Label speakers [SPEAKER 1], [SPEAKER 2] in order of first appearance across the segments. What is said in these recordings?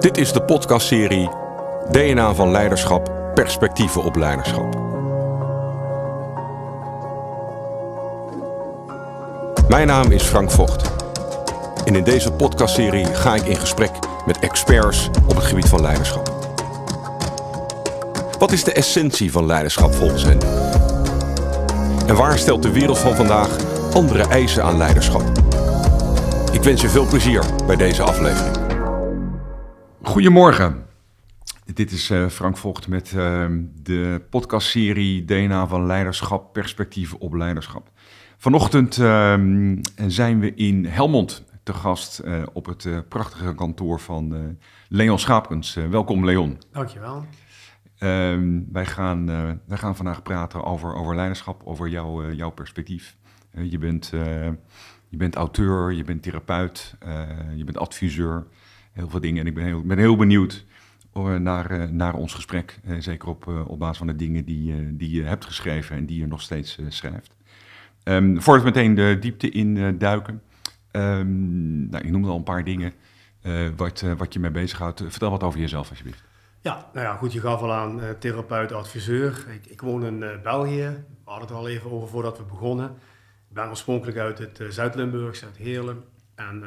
[SPEAKER 1] Dit is de podcastserie DNA van Leiderschap, perspectieven op leiderschap. Mijn naam is Frank Vogt. En in deze podcastserie ga ik in gesprek met experts op het gebied van leiderschap. Wat is de essentie van leiderschap volgens hen? En waar stelt de wereld van vandaag andere eisen aan leiderschap? Ik wens je veel plezier bij deze aflevering.
[SPEAKER 2] Goedemorgen. Dit is uh, Frank Vogt met uh, de podcastserie DNA van Leiderschap, Perspectieven op Leiderschap. Vanochtend uh, zijn we in Helmond te gast uh, op het prachtige kantoor van Leon Schaapkens. welkom Leon.
[SPEAKER 3] Dankjewel.
[SPEAKER 2] Ehm, wij, gaan, wij gaan vandaag praten over, over leiderschap, over jou, jouw perspectief. je, bent, je bent auteur, je bent therapeut, je bent adviseur heel veel dingen. En ik ben heel, ben heel benieuwd eh, naar, eh, naar ons gesprek. Eh, zeker op, op basis van de dingen die, die je hebt geschreven en die je nog steeds schrijft. Um, voordat we meteen de diepte in duiken. Um, nou, ik noemde al een paar dingen wat, wat je mee bezighoudt. Vertel wat over jezelf alsjeblieft.
[SPEAKER 3] Ja, nou ja, goed, je gaf al aan therapeut, adviseur. Ik, ik woon in België. We hadden het al even over voordat we begonnen. Ik ben oorspronkelijk uit het Zuid-Limburgs, uit Heerlen. En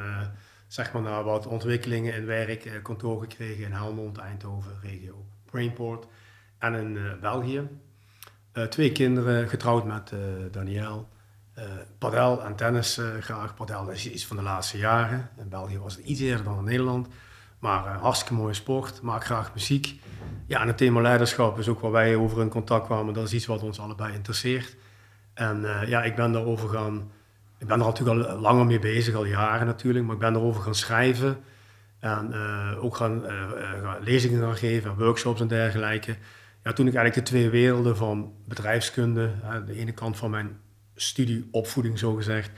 [SPEAKER 3] zeg maar naar wat ontwikkelingen in werk, eh, kantoor gekregen in Helmond, Eindhoven, regio Brainport en in uh, België. Uh, twee kinderen, getrouwd met uh, Daniel. padel en tennis graag. Padel is iets van de laatste jaren. In België was het iets eerder dan in Nederland. Maar hartstikke mooie sport, maak graag muziek. Ja, en het thema leiderschap is ook waar wij over in contact kwamen. Dat is iets wat ons allebei interesseert. En ja, ik ben daarover gaan ik ben er natuurlijk al langer mee bezig, al jaren natuurlijk, maar ik ben erover gaan schrijven. En uh, ook gaan, uh, lezingen gaan geven, workshops en dergelijke. Ja, toen ik eigenlijk de twee werelden van bedrijfskunde, de ene kant van mijn studie, opvoeding zogezegd,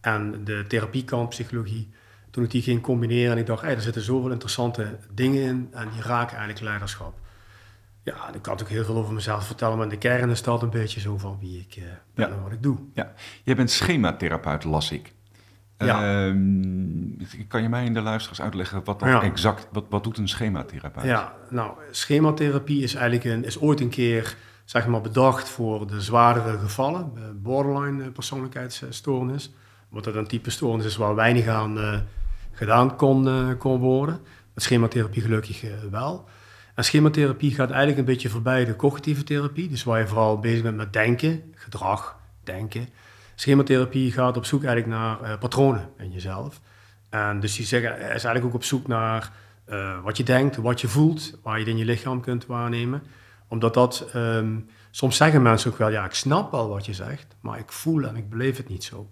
[SPEAKER 3] en de therapiekant, psychologie, toen ik die ging combineren en ik dacht, hey, er zitten zoveel interessante dingen in en die raken eigenlijk leiderschap. Ja, ik kan natuurlijk heel veel over mezelf vertellen, maar in de kern is dat een beetje zo van wie ik uh, ben en wat ik doe.
[SPEAKER 2] Ja, jij bent schematherapeut, las ik. Ja. Uh, kan je mij in de luisteraars uitleggen wat dan exact, wat, wat doet een schematherapeut?
[SPEAKER 3] Ja, nou, schematherapie is eigenlijk een, is ooit een keer zeg maar bedacht voor de zwaardere gevallen, borderline eh, persoonlijkheidsstoornis. Wat dat een type stoornis is waar weinig aan uh, gedaan kon, uh, kon worden. Met schematherapie gelukkig wel. Schematherapie gaat eigenlijk een beetje voorbij de cognitieve therapie, dus waar je vooral bezig bent met denken, gedrag, denken. Schematherapie gaat op zoek eigenlijk naar uh, patronen in jezelf. En dus die zeggen, is eigenlijk ook op zoek naar uh, wat je denkt, wat je voelt, waar je het in je lichaam kunt waarnemen. Omdat dat, um, soms zeggen mensen ook wel, ja, ik snap wel wat je zegt, maar ik voel en ik beleef het niet zo.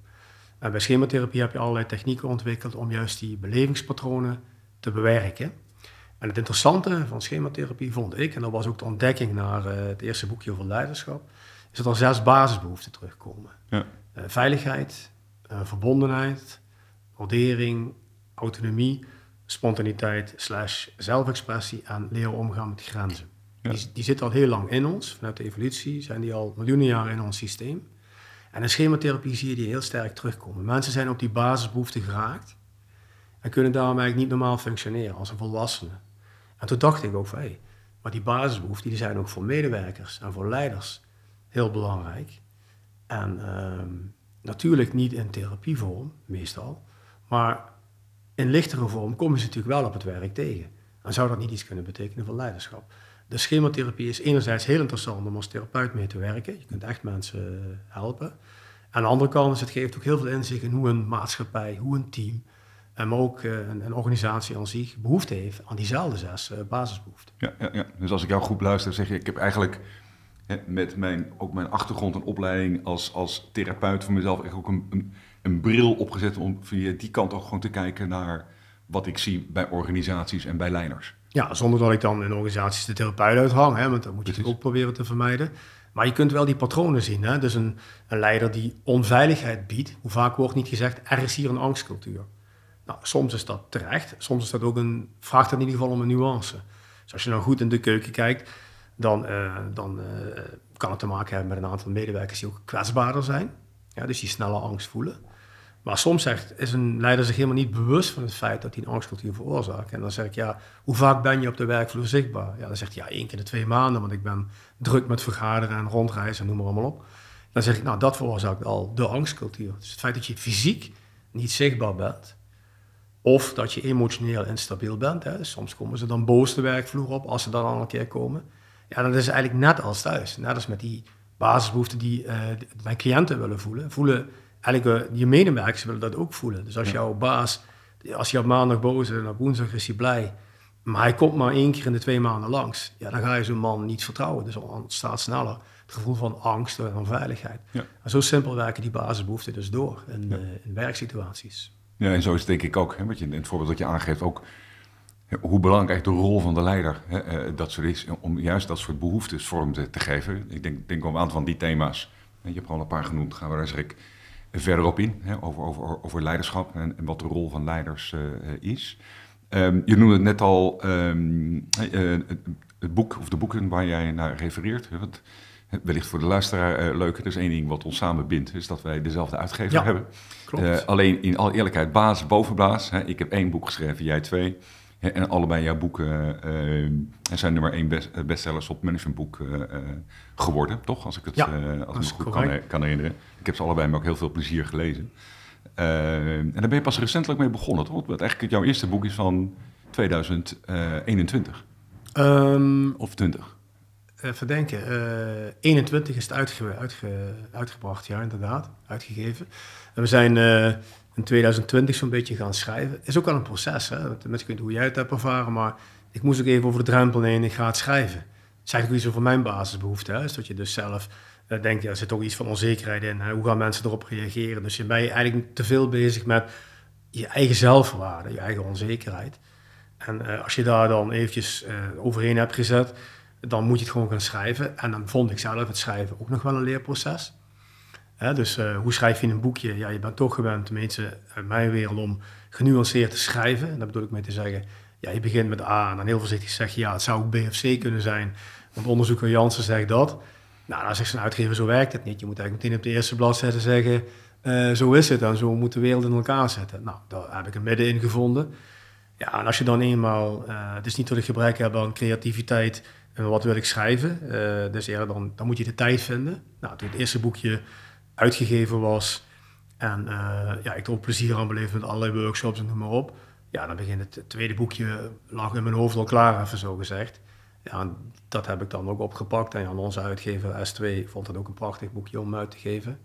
[SPEAKER 3] En bij schematherapie heb je allerlei technieken ontwikkeld om juist die belevingspatronen te bewerken. En het interessante van schematherapie vond ik, en dat was ook de ontdekking naar uh, het eerste boekje over leiderschap, is dat er zes basisbehoeften terugkomen. Ja. Uh, veiligheid, uh, verbondenheid, waardering, autonomie, spontaniteit, slash zelfexpressie en leren omgaan met grenzen. Ja. Die, die zitten al heel lang in ons. Vanuit de evolutie zijn die al miljoenen jaren in ons systeem. En in schematherapie zie je die heel sterk terugkomen. Mensen zijn op die basisbehoeften geraakt en kunnen daarom eigenlijk niet normaal functioneren als een volwassene. En toen dacht ik ook van, hé, maar die basisbehoeften die zijn ook voor medewerkers en voor leiders heel belangrijk. En uh, natuurlijk niet in therapievorm, meestal, maar in lichtere vorm kom je ze natuurlijk wel op het werk tegen. En zou dat niet iets kunnen betekenen voor leiderschap? De schematherapie is enerzijds heel interessant om als therapeut mee te werken. Je kunt echt mensen helpen. Aan de andere kant is het geeft ook heel veel inzicht in hoe een maatschappij, hoe een team, maar ook eh, een, een, organisatie aan zich behoefte heeft aan diezelfde zes uh, basisbehoeften.
[SPEAKER 2] Ja, ja, ja, dus als ik jou goed luister, zeg je, ik heb eigenlijk hè, met mijn, ook mijn achtergrond en opleiding als, als therapeut voor mezelf echt ook een, een, een, bril opgezet om via die kant ook gewoon te kijken naar wat ik zie bij organisaties en bij leiders.
[SPEAKER 3] Ja, zonder dat ik dan in organisaties de therapeut uithang, hè, want dat moet je natuurlijk ook proberen te vermijden. Maar je kunt wel die patronen zien. Hè? Dus een, een leider die onveiligheid biedt, hoe vaak wordt niet gezegd, er is hier een angstcultuur. Nou, soms is dat terecht, soms is dat ook een, vraagt dat in ieder geval om een nuance. Dus als je nou goed in de keuken kijkt, dan, uh, dan uh, kan het te maken hebben met een aantal medewerkers die ook kwetsbaarder zijn. Ja, dus die snelle angst voelen. Maar soms zegt, is een leider zich helemaal niet bewust van het feit dat hij een angstcultuur veroorzaakt. En dan zeg ik, ja, hoe vaak ben je op de werkvloer zichtbaar? Ja, dan zegt hij, ja, één keer de twee maanden, want ik ben druk met vergaderen en rondreizen en noem maar allemaal op. Dan zeg ik, nou, dat veroorzaakt al de angstcultuur. Dus het feit dat je fysiek niet zichtbaar bent, of dat je emotioneel instabiel bent. Hè. Soms komen ze dan boos de werkvloer op, als ze dan al een keer komen. Ja, dat is eigenlijk net als thuis. Net als met die basisbehoeften die uh, mijn cliënten willen voelen. Voelen eigenlijk, uh, je medewerkers willen dat ook voelen. Dus als jouw baas, als je op maandag boos is en op woensdag is hij blij, maar hij komt maar één keer in de twee maanden langs, ja, dan ga je zo'n man niet vertrouwen. Dus dan ontstaat sneller het gevoel van angst en onveiligheid. Ja. En zo simpel werken die basisbehoeften dus door in, ja. uh, in werksituaties.
[SPEAKER 2] Ja, en zo is het denk ik ook, hè, je, het voorbeeld dat je aangeeft, ook hoe belangrijk de rol van de leider hè, uh, dat soort is, om juist dat soort behoeftes vorm te, geven. Ik denk, denk op een aantal van die thema's, je hebt gewoon een paar genoemd, gaan we daar ik verder op in, hè, over, over, over leiderschap en, en, wat de rol van leiders uh, is. Um, je noemde het net al um, het boek, of de boeken waar jij naar refereert. Want wellicht voor de luisteraar uh, leuk. Er is één ding wat ons samen bindt, is dat wij dezelfde uitgever
[SPEAKER 3] ja,
[SPEAKER 2] hebben.
[SPEAKER 3] Uh,
[SPEAKER 2] alleen in alle eerlijkheid, baas bovenblaas. Hè, ik heb één boek geschreven, jij twee. Hè, en allebei jouw boeken uh, zijn nummer één best, bestsellers op managementboek geworden, toch? Als ik het,
[SPEAKER 3] ja,
[SPEAKER 2] als ik goed kan, kan, herinneren. Ik heb ze allebei met ook heel veel plezier gelezen. en daar ben je pas recentelijk mee begonnen, toch? Want eigenlijk jouw eerste boek is van 2021.
[SPEAKER 3] Um,
[SPEAKER 2] of 20
[SPEAKER 3] even denken. Uh, 21 is het uitge uitge uitgebracht, ja, inderdaad. Uitgegeven. En we zijn uh, in 2020 zo'n beetje gaan schrijven. Is ook wel een proces, hè. Mensen weten hoe jij het hebt ervaren, maar ik moest ook even over de drempel heen. Ik ga het schrijven. Het is eigenlijk iets over mijn basisbehoefte. Hè. Is dat je dus zelf denkt, ja, er zit ook iets van onzekerheid in. Hoe gaan mensen erop reageren? Dus je bent eigenlijk te veel bezig met je eigen zelfwaarde, je eigen onzekerheid. En als je daar dan eventjes overheen hebt gezet dan moet je het gewoon gaan schrijven. En dan vond ik zelf het schrijven ook nog wel een leerproces. Hè, dus uh, hoe schrijf je een boekje? Ja, je bent toch gewend, tenminste in mijn wereld, om genuanceerd te schrijven. En dat bedoel ik mee te zeggen, ja, je begint met A en dan heel voorzichtig zeg je, ja, het zou ook B of C kunnen zijn. Want onderzoeker Jansen zegt dat. Nou, dan zegt zijn uitgever, zo werkt het niet. Je moet eigenlijk meteen op de eerste bladzijde zeggen, uh, zo is het en zo moet de wereld in elkaar zetten. Nou, daar heb ik een midden in gevonden. Ja, en als je dan eenmaal, uh, het is niet dat ik gebrek heb aan creativiteit en wat wil ik schrijven? Uh, dus ja, dan, dan moet je de tijd vinden. Nou, toen het eerste boekje uitgegeven was en uh, ja, ik er ook plezier aan beleefd met allerlei workshops en noem maar op. Ja, dan begint het, tweede boekje, lag in mijn hoofd al klaar, even zo gezegd. Ja, dat heb ik dan ook opgepakt. En ja, onze uitgever S2 vond het ook een prachtig boekje om uit te geven.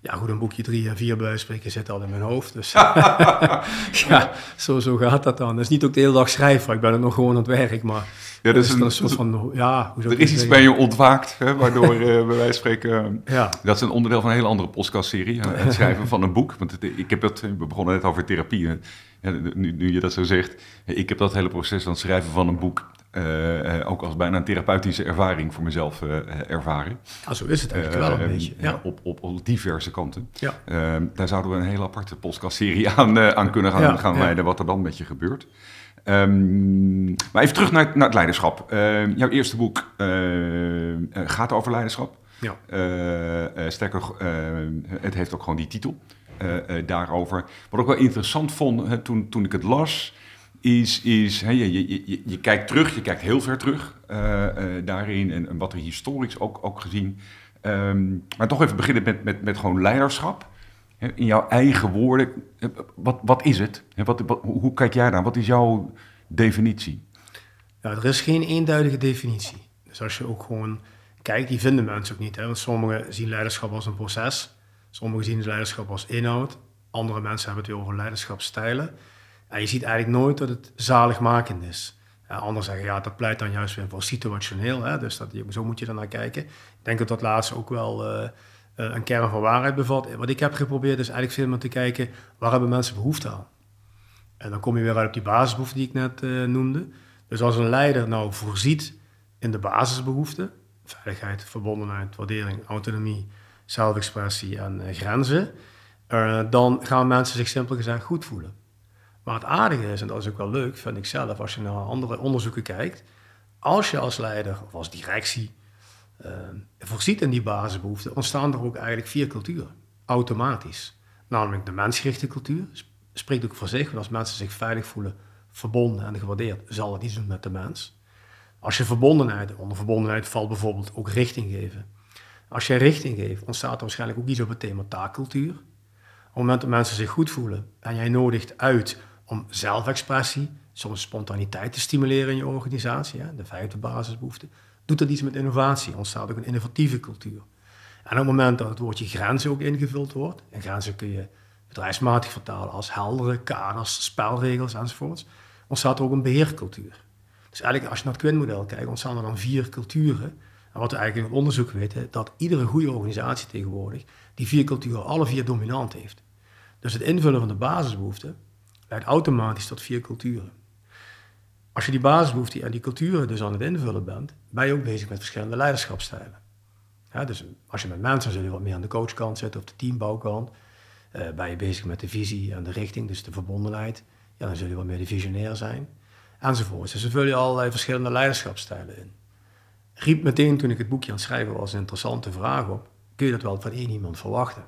[SPEAKER 3] Ja, goed, een boekje drie en vier bij spreken zit al in mijn hoofd. Dus ja, zo, zo gaat dat dan. Het is niet ook de hele dag schrijven, ik ben er nog gewoon aan het werk, maar...
[SPEAKER 2] Ja, dat is
[SPEAKER 3] een, een soort van, ja,
[SPEAKER 2] er is iets bij je ontwaakt, hè, waardoor uh, bij wijze van spreken... ja. Dat is een onderdeel van een hele andere podcastserie, het schrijven van een boek. Want het, ik heb dat, we begonnen net over therapie. Nu, nu je dat zo zegt, ik heb dat hele proces van het schrijven van een boek uh, uh, ook als bijna een therapeutische ervaring voor mezelf ervaren.
[SPEAKER 3] Ah, zo is het eigenlijk wel een beetje. Ja.
[SPEAKER 2] Op, op, op, diverse kanten. Ja. daar zouden we een hele aparte podcastserie aan, aan kunnen gaan, gaan wijden, wat er dan met je gebeurt. Um, maar even terug naar, naar het leiderschap. jouw eerste boek gaat over leiderschap. Ja. sterker, het heeft ook gewoon die titel daarover. Wat ik wel interessant vond toen, toen ik het las is, is hè, je, je, je, je, kijkt terug, je kijkt heel ver terug daarin en, en, wat er historisch ook, ook gezien. Um, maar toch even beginnen met, met, met gewoon leiderschap. In jouw eigen woorden, wat, wat is het? Wat, hoe kijk jij daar? Wat is jouw definitie?
[SPEAKER 3] Er is geen eenduidige definitie. Dus als je ook gewoon kijkt, die vinden mensen ook niet. Hè? Want sommigen zien leiderschap als een proces, sommigen zien leiderschap als inhoud, andere mensen hebben het weer over leiderschapsstijlen. En je ziet eigenlijk nooit dat het zaligmakend is. Ja, anderen zeggen, ja, dat pleit dan juist weer voor situationeel. Hè? Dus dat, zo moet je er naar kijken. Ik denk dat dat laatste ook wel uh, een kern van waarheid bevat. Wat ik heb geprobeerd is eigenlijk veel meer te kijken, waar hebben mensen behoefte aan? En dan kom je weer uit op die basisbehoeften die ik net uh, noemde. Dus als een leider nou voorziet in de basisbehoeften, veiligheid, verbondenheid, waardering, autonomie, zelfexpressie en uh, grenzen, dan gaan mensen zich simpel gezegd goed voelen. Maar het aardige is, en dat is ook wel leuk, vind ik zelf, als je naar andere onderzoeken kijkt, als je als leider of als directie uh, voorziet in die basisbehoeften, ontstaan er ook eigenlijk vier culturen, automatisch. namelijk de mensgerichte cultuur. Spreekt ook voor zich, want als mensen zich veilig voelen, verbonden en gewaardeerd, zal het iets doen met de mens. Als je verbondenheid, onder verbondenheid valt bijvoorbeeld ook richting geven. Als jij richting geeft, ontstaat er waarschijnlijk ook iets op het thema taakcultuur. Op het moment dat mensen zich goed voelen en jij nodigt uit om zelfexpressie, soms spontaniteit te stimuleren in je organisatie, de vijfde basisbehoefte, doet dat iets met innovatie, ontstaat ook een innovatieve cultuur. En op het moment dat het woordje grenzen ook ingevuld wordt, en grenzen kun je bedrijfsmatig vertalen als heldere kaders, spelregels enzovoorts, ontstaat er ook een beheercultuur. Dus eigenlijk als je naar het Quinn-model kijkt, ontstaan er dan vier culturen. En wat we eigenlijk in onderzoek weten, dat iedere goede organisatie tegenwoordig die vier culturen alle vier dominant heeft. Dus het invullen van de basisbehoeften leidt automatisch tot vier culturen. Als je die basisbehoeften en die culturen dus aan het invullen bent, ben je ook bezig met verschillende leiderschapstijlen. Ja, dus als je met mensen zul je wat meer aan de coachkant zitten of de teambouwkant. Uh, ben je bezig met de visie en de richting, dus de verbondenheid. Ja, dan zul je wat meer de visionair zijn. Enzovoort. Dus dan vul je allerlei verschillende leiderschapstijlen in. Riep meteen toen ik het boekje aan het schrijven was een interessante vraag op. Kun je dat wel van één iemand verwachten?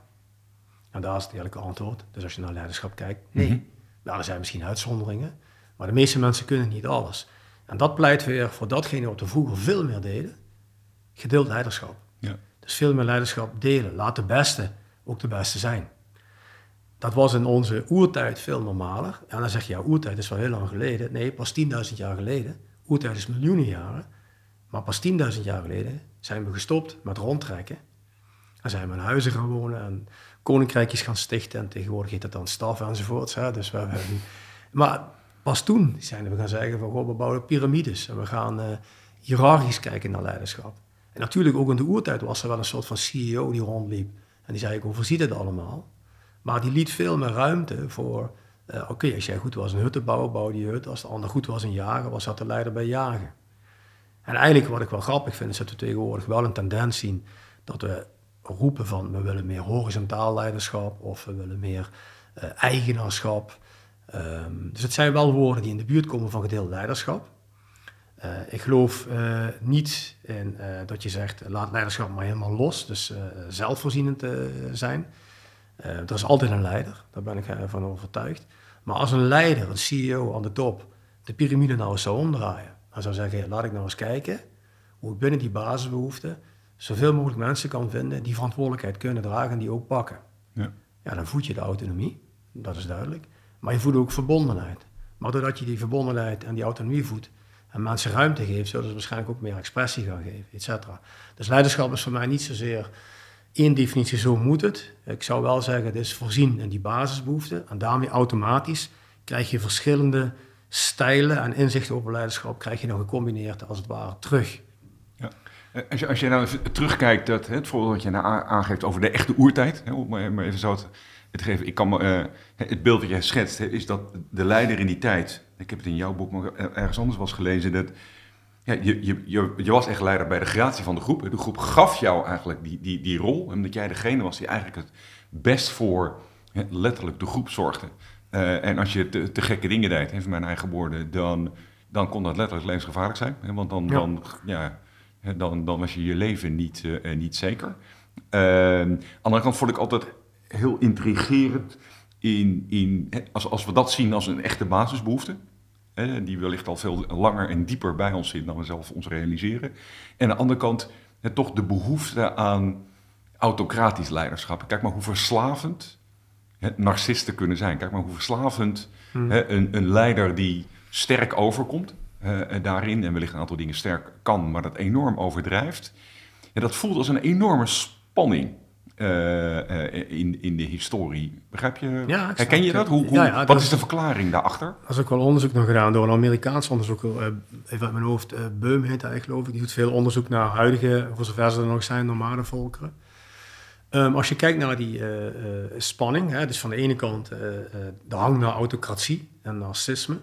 [SPEAKER 3] En daar is het eerlijke antwoord. Dus als je naar leiderschap kijkt, nee. Mm Nou, er zijn misschien uitzonderingen. Maar de meeste mensen kunnen niet alles. En dat pleit weer voor datgene wat we vroeger veel meer deden. Gedeeld leiderschap. Ja. Dus veel meer leiderschap delen. Laat de beste ook de beste zijn. Dat was in onze oertijd veel normaler. En dan zeg je, ja, oertijd is wel heel lang geleden. Nee, pas 10.000 jaar geleden. Oertijd is miljoenen jaren. Maar pas 10.000 jaar geleden zijn we gestopt met rondtrekken. En zijn we in huizen gaan wonen en koninkrijkjes gaan stichten. En tegenwoordig heet dat dan staf enzovoorts. Hè. Dus we hebben Maar pas toen zijn we gaan zeggen van, goh, we bouwen piramides. En we gaan uh, hiërarchisch kijken naar leiderschap. En natuurlijk ook in de oertijd was er wel een soort van CEO die rondliep. En die zei, ik overzie dit allemaal. Maar die liet veel meer ruimte voor, uh, oké, als jij goed was in hutten bouwen, bouw die hut. Als de ander goed was in jagen, was dat de leider bij jagen. En eigenlijk wat ik wel grappig vind, is dat we tegenwoordig wel een tendens zien dat we roepen van we willen meer horizontaal leiderschap of we willen meer uh, eigenaarschap. Um, dus het zijn wel woorden die in de buurt komen van gedeeld leiderschap. Uh, ik geloof uh, niet in dat je zegt laat leiderschap maar helemaal los, dus zelfvoorzienend zijn. er is altijd een leider, daar ben ik van overtuigd. Maar als een leider, een CEO aan de top, de piramide nou eens zou omdraaien dan zou zeggen, laat ik nou eens kijken hoe ik binnen die basisbehoeften zoveel mogelijk mensen kan vinden die verantwoordelijkheid kunnen dragen en die ook pakken. Ja. ja, dan voed je de autonomie, dat is duidelijk. Maar je voedt ook verbondenheid. Maar doordat je die verbondenheid en die autonomie voedt en mensen ruimte geeft, zullen ze waarschijnlijk ook meer expressie gaan geven, et cetera. Dus leiderschap is voor mij niet zozeer één definitie, zo moet het. Ik zou wel zeggen, het is voorzien in die basisbehoeften en daarmee automatisch krijg je verschillende stijlen en inzichten over leiderschap krijg je dan gecombineerd als het ware terug.
[SPEAKER 2] Ja. Eh, als, je, als je nou terugkijkt, dat, het voorbeeld wat je nou aangeeft over de echte oertijd, om maar even zo te, geven. Ik kan me, uh, het beeld dat jij schetst, hè, is dat de leider in die tijd, ik heb het in jouw boek maar ergens anders was gelezen, dat ja, je, je, je, je, was echt leider bij de creatie van de groep. De groep gaf jou eigenlijk die, die, die rol, omdat jij degene was die eigenlijk het best voor letterlijk de groep zorgde. Uh, en als je te, te, gekke dingen deed, even mijn eigen woorden, dan, dan kon dat letterlijk levensgevaarlijk zijn. Hè? Want dan, ja. Dan, ja, dan, dan was je je leven niet, uh, niet zeker. Uh, aan de andere kant vond ik altijd heel intrigerend in, in, als, als we dat zien als een echte basisbehoefte. Hè, die wellicht al veel langer en dieper bij ons zit dan we zelf ons realiseren. En aan de andere kant toch de behoefte aan autocratisch leiderschap. Kijk maar hoe verslavend narcisten kunnen zijn. Kijk maar hoe verslavend hmm. een, een, leider die sterk overkomt uh, daarin en wellicht een aantal dingen sterk kan, maar dat enorm overdrijft. Ja, dat voelt als een enorme spanning. Uh, in, in de historie. Begrijp je? Ja, Herken je dat? Hoe, hoe ja, ja, wat is de verklaring daarachter?
[SPEAKER 3] Er is ook wel onderzoek nog gedaan door een Amerikaans onderzoeker. even uit mijn hoofd, Beum heet hij geloof ik. Die doet veel onderzoek naar huidige, voor zover ze er nog zijn, normale volkeren. Um, als je kijkt naar die uh, uh, spanning, hè, dus van de ene kant uh, de hang naar autocratie en narcisme,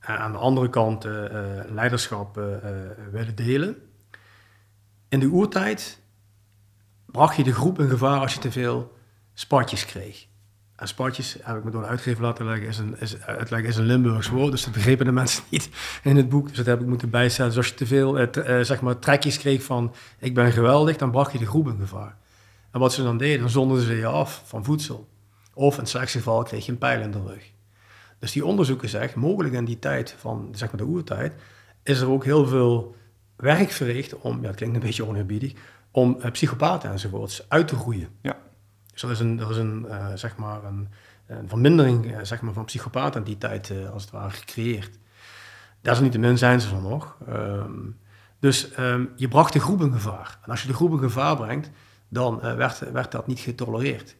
[SPEAKER 3] en aan de andere kant leiderschap willen delen. In de oertijd bracht je de groep in gevaar als je te veel spatjes kreeg. En spatjes, heb ik me door de uitgever laten leggen, is een, is, is een Limburgs woord, dus dat begrepen de mensen niet in het boek. Dus dat heb ik moeten bijstellen. Dus als je te veel zeg maar, trekjes kreeg van ik ben geweldig, dan bracht je de groep in gevaar. En wat ze dan deden, dan zonden ze je af van voedsel. Of in het slechtste geval kreeg je een pijl in de rug. Dus die onderzoeken zeggen, mogelijk in die tijd van zeg maar de oertijd, is er ook heel veel werk verricht om, ja, het klinkt een beetje oneerbiedig, om uh, psychopaten enzovoorts uit te groeien.
[SPEAKER 2] Ja.
[SPEAKER 3] Dus er is een, er is een, uh, zeg maar een, een vermindering uh, zeg maar van psychopaten in die tijd als het ware gecreëerd. Desalniettemin zijn ze er nog. Um, dus um, je bracht de groep in gevaar. En als je de groep in gevaar brengt, dan werd, werd dat niet getolereerd.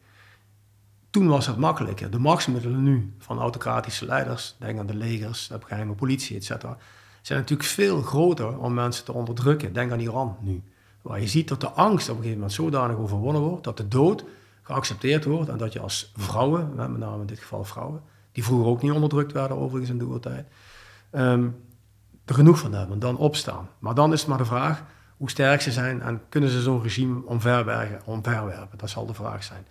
[SPEAKER 3] Toen was het makkelijker. De machtsmiddelen nu van autocratische leiders, denk aan de legers, de geheime politie, etc., zijn natuurlijk veel groter om mensen te onderdrukken. Denk aan Iran nu. Waar je ziet dat de angst op een gegeven moment zodanig overwonnen wordt, dat de dood geaccepteerd wordt en dat je als vrouwen, met name in dit geval vrouwen, die vroeger ook niet onderdrukt werden overigens in de oertijd, um, er genoeg van hebben, dan opstaan. Maar dan is het maar de vraag hoe sterk ze zijn en kunnen ze zo'n regime omverwerpen, omverwerpen. Dat zal de vraag zijn.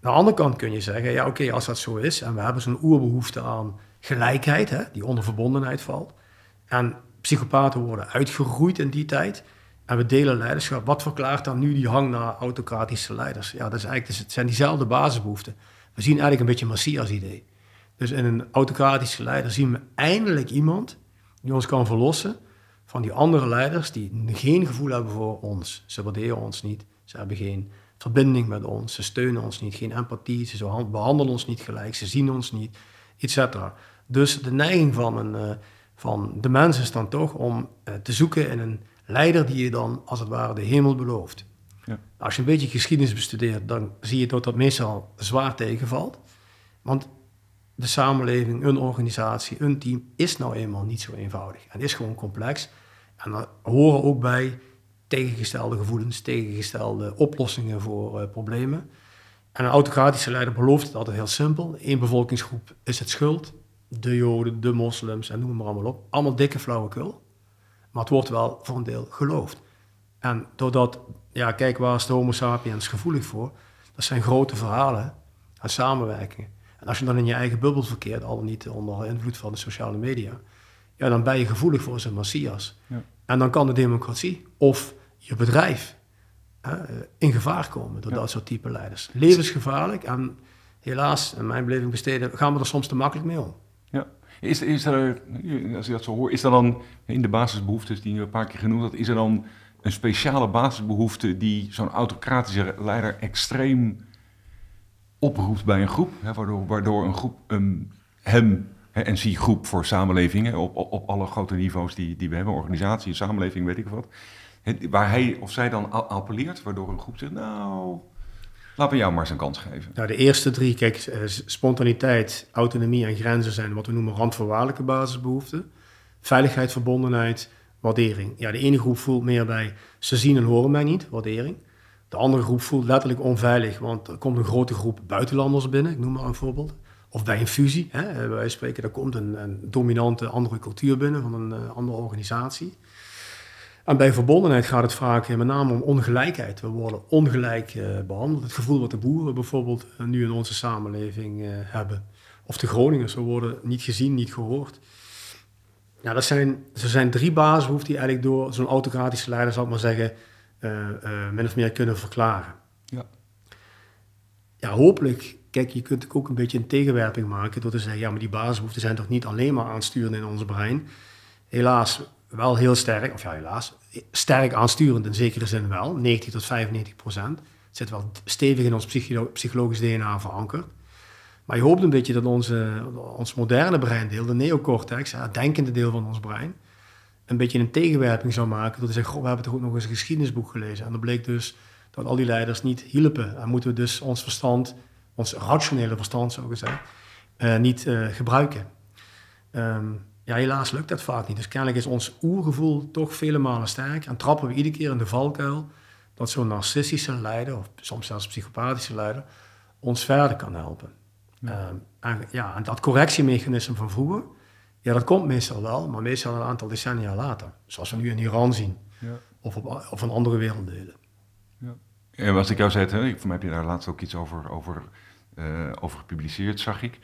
[SPEAKER 3] Aan de andere kant kun je zeggen, ja oké, als dat zo is en we hebben zo'n oerbehoefte aan gelijkheid, hè, die onder verbondenheid valt, en psychopaten worden uitgeroeid in die tijd, en we delen leiderschap, wat verklaart dan nu die hang naar autocratische leiders? Ja, dat is eigenlijk, het zijn diezelfde basisbehoeften. We zien eigenlijk een beetje een Messias-idee. Dus in een autocratische leider zien we eindelijk iemand die ons kan verlossen van die andere leiders die geen gevoel hebben voor ons. Ze waarderen ons niet, ze hebben geen verbinding met ons, ze steunen ons niet, geen empathie, ze behandelen ons niet gelijk, ze zien ons niet, etc. Dus de neiging van, een, uh, van de mens is dan toch om uh, te zoeken in een leider die je dan als het ware de hemel belooft. Ja. Als je een beetje geschiedenis bestudeert, dan zie je dat dat meestal zwaar tegenvalt. Want de samenleving, een organisatie, een team is nou eenmaal niet zo eenvoudig. En is gewoon complex. En daar horen ook bij tegengestelde gevoelens, tegengestelde oplossingen voor uh, problemen. En een autocratische leider belooft het altijd heel simpel. Eén bevolkingsgroep is het schuld. De Joden, de moslims en noem maar allemaal op. Allemaal dikke flauwekul. Maar het wordt wel voor een deel geloofd. En doordat, ja, kijk waar is de homo sapiens gevoelig voor? Dat zijn grote verhalen en samenwerkingen. En als je dan in je eigen bubbel verkeert, al niet onder invloed van de sociale media, ja, dan ben je gevoelig voor zijn messias. Ja. En dan kan de democratie of je bedrijf in gevaar komen door dat soort type leiders. Levensgevaarlijk en helaas, in mijn beleving besteden, gaan we er soms te makkelijk mee om.
[SPEAKER 2] Is, is er, als je dat zo hoort, is er dan in de basisbehoeftes die je een paar keer genoemd had, is er dan een speciale basisbehoefte die zo'n autocratische leider extreem oproept bij een groep, hè, waardoor, waardoor een groep hem, hè, en zie groep voor samenlevingen op, op, alle grote niveaus die, die we hebben, organisatie, samenleving, weet ik wat, waar hij of zij dan appelleert, waardoor een groep zegt, nou, laten we jou maar eens een kans geven.
[SPEAKER 3] Nou, de eerste drie, kijk, eh, spontaniteit, autonomie en grenzen zijn wat we noemen randvoorwaardelijke basisbehoeften. Veiligheid, verbondenheid, waardering. Ja, de ene groep voelt meer bij, ze zien en horen mij niet, waardering. De andere groep voelt letterlijk onveilig, want er komt een grote groep buitenlanders binnen, ik noem maar een voorbeeld. Of bij een fusie, hè, wij spreken, er komt een, een dominante andere cultuur binnen van een uh, andere organisatie. En bij verbondenheid gaat het vaak met name om ongelijkheid. We worden ongelijk uh, behandeld. Het gevoel wat de boeren bijvoorbeeld uh, nu in onze samenleving hebben. Of de Groningers, we worden niet gezien, niet gehoord. Ja, dat zijn, er zijn drie basisbehoeften die eigenlijk door zo'n autocratische leider, zal ik maar zeggen, min of meer kunnen verklaren. Ja. Ja, hopelijk, kijk, je kunt ook een beetje een tegenwerping maken door te zeggen, ja, maar die basisbehoeften zijn toch niet alleen maar aansturend in ons brein. Helaas wel heel sterk, of ja, helaas, sterk aansturend in zekere zin wel, 90 tot 95 procent. Het zit wel stevig in ons psycholo psychologisch DNA verankerd. Maar je hoopt een beetje dat onze, ons moderne breindeel, de neocortex, het denkende deel van ons brein, een beetje een tegenwerping zou maken. Dat ze zeggen, we hebben toch ook nog eens een geschiedenisboek gelezen. En dan bleek dus dat al die leiders niet hielpen. En moeten we dus ons verstand, ons rationele verstand zo gezegd, uh, niet uh, gebruiken. Um, ja, helaas lukt dat vaak niet. Dus kennelijk is ons oergevoel toch vele malen sterk. En trappen we iedere keer in de valkuil dat zo'n narcistische leider, of soms zelfs psychopathische leider, ons verder kan helpen. Ja. Um, en, ja, en dat correctiemechanisme van vroeger, ja, dat komt meestal wel, maar meestal een aantal decennia later. Zoals we nu in Iran zien. Ja. Of, op, of in andere werelddelen.
[SPEAKER 2] Ja. En als ik jou zei, hè, voor mij heb je daar laatst ook iets over, over, uh, over gepubliceerd, zag ik.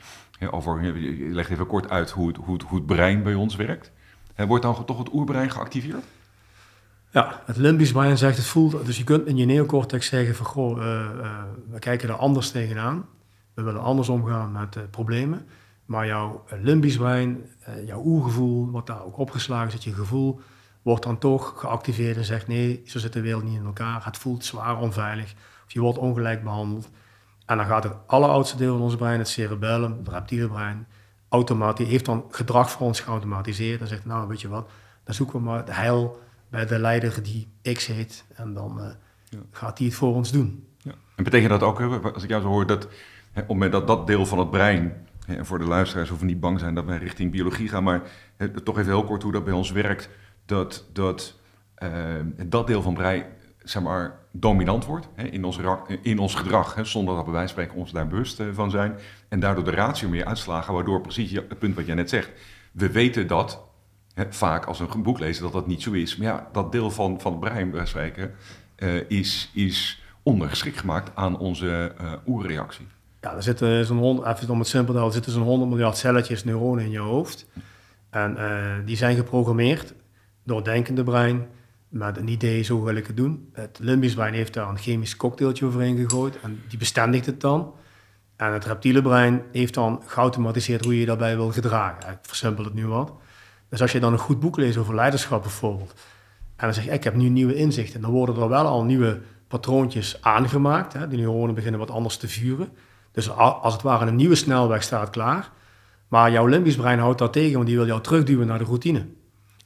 [SPEAKER 2] Over, je legt even kort uit hoe het, hoe het, hoe het brein bij ons werkt. En wordt dan toch het oerbrein geactiveerd?
[SPEAKER 3] Ja, het limbisch brein zegt het voelt. Dus je kunt in je neocortex zeggen van goh, uh, we kijken er anders tegenaan. we willen anders omgaan met problemen. Maar jouw limbisch brein, jouw oergevoel, wat daar ook opgeslagen zit, je gevoel, wordt dan toch geactiveerd en zegt nee, zo zit de wereld niet in elkaar. Het voelt zwaar onveilig of je wordt ongelijk behandeld. En dan gaat het alleroudste deel van ons brein, het cerebellum, het reptiele brein, automatisch, heeft dan gedrag voor ons geautomatiseerd en zegt nou weet je wat, dan zoeken we maar het heil bij de leider die X heet en dan uh, ja. gaat hij het voor ons doen.
[SPEAKER 2] Ja. En betekent dat ook, als ik jou zo hoor, dat op het moment dat dat deel van het brein en voor de luisteraars hoeven niet bang zijn dat wij richting biologie gaan, maar toch even heel kort hoe dat bij ons werkt dat, dat uh, dat deel van brein zeg maar, dominant wordt hè, in, ons, in ons gedrag, hè, zonder dat we bij spreken ons daar bewust uh, van zijn. En daardoor de ratio meer uitslagen, waardoor precies het punt wat jij net zegt. We weten dat, hè, vaak als een boek lezen, dat dat niet zo is. Maar ja, dat deel van, van het brein, bij spreken, uh, is, is ondergeschikt gemaakt aan onze uh, oerreactie.
[SPEAKER 3] Ja, er zitten zo'n honderd, even simpel er zitten zo'n 100 miljard celletjes neuronen in je hoofd. En die zijn geprogrammeerd doordenkende brein met een idee, zo wil ik het doen. Het limbisch brein heeft daar een chemisch cocktailtje overheen gegooid en die bestendigt het dan. En het reptiele brein heeft dan geautomatiseerd hoe je je daarbij wil gedragen. Ik versimpel het nu wat. Dus als je dan een goed boek leest over leiderschap bijvoorbeeld, en dan zeg je, ik heb nu nieuwe inzichten, dan worden er wel al nieuwe patroontjes aangemaakt. Hè? Die neuronen beginnen wat anders te vuren. Dus als het ware een nieuwe snelweg staat klaar. Maar jouw limbisch brein houdt dat tegen, want die wil jou terugduwen naar de routine.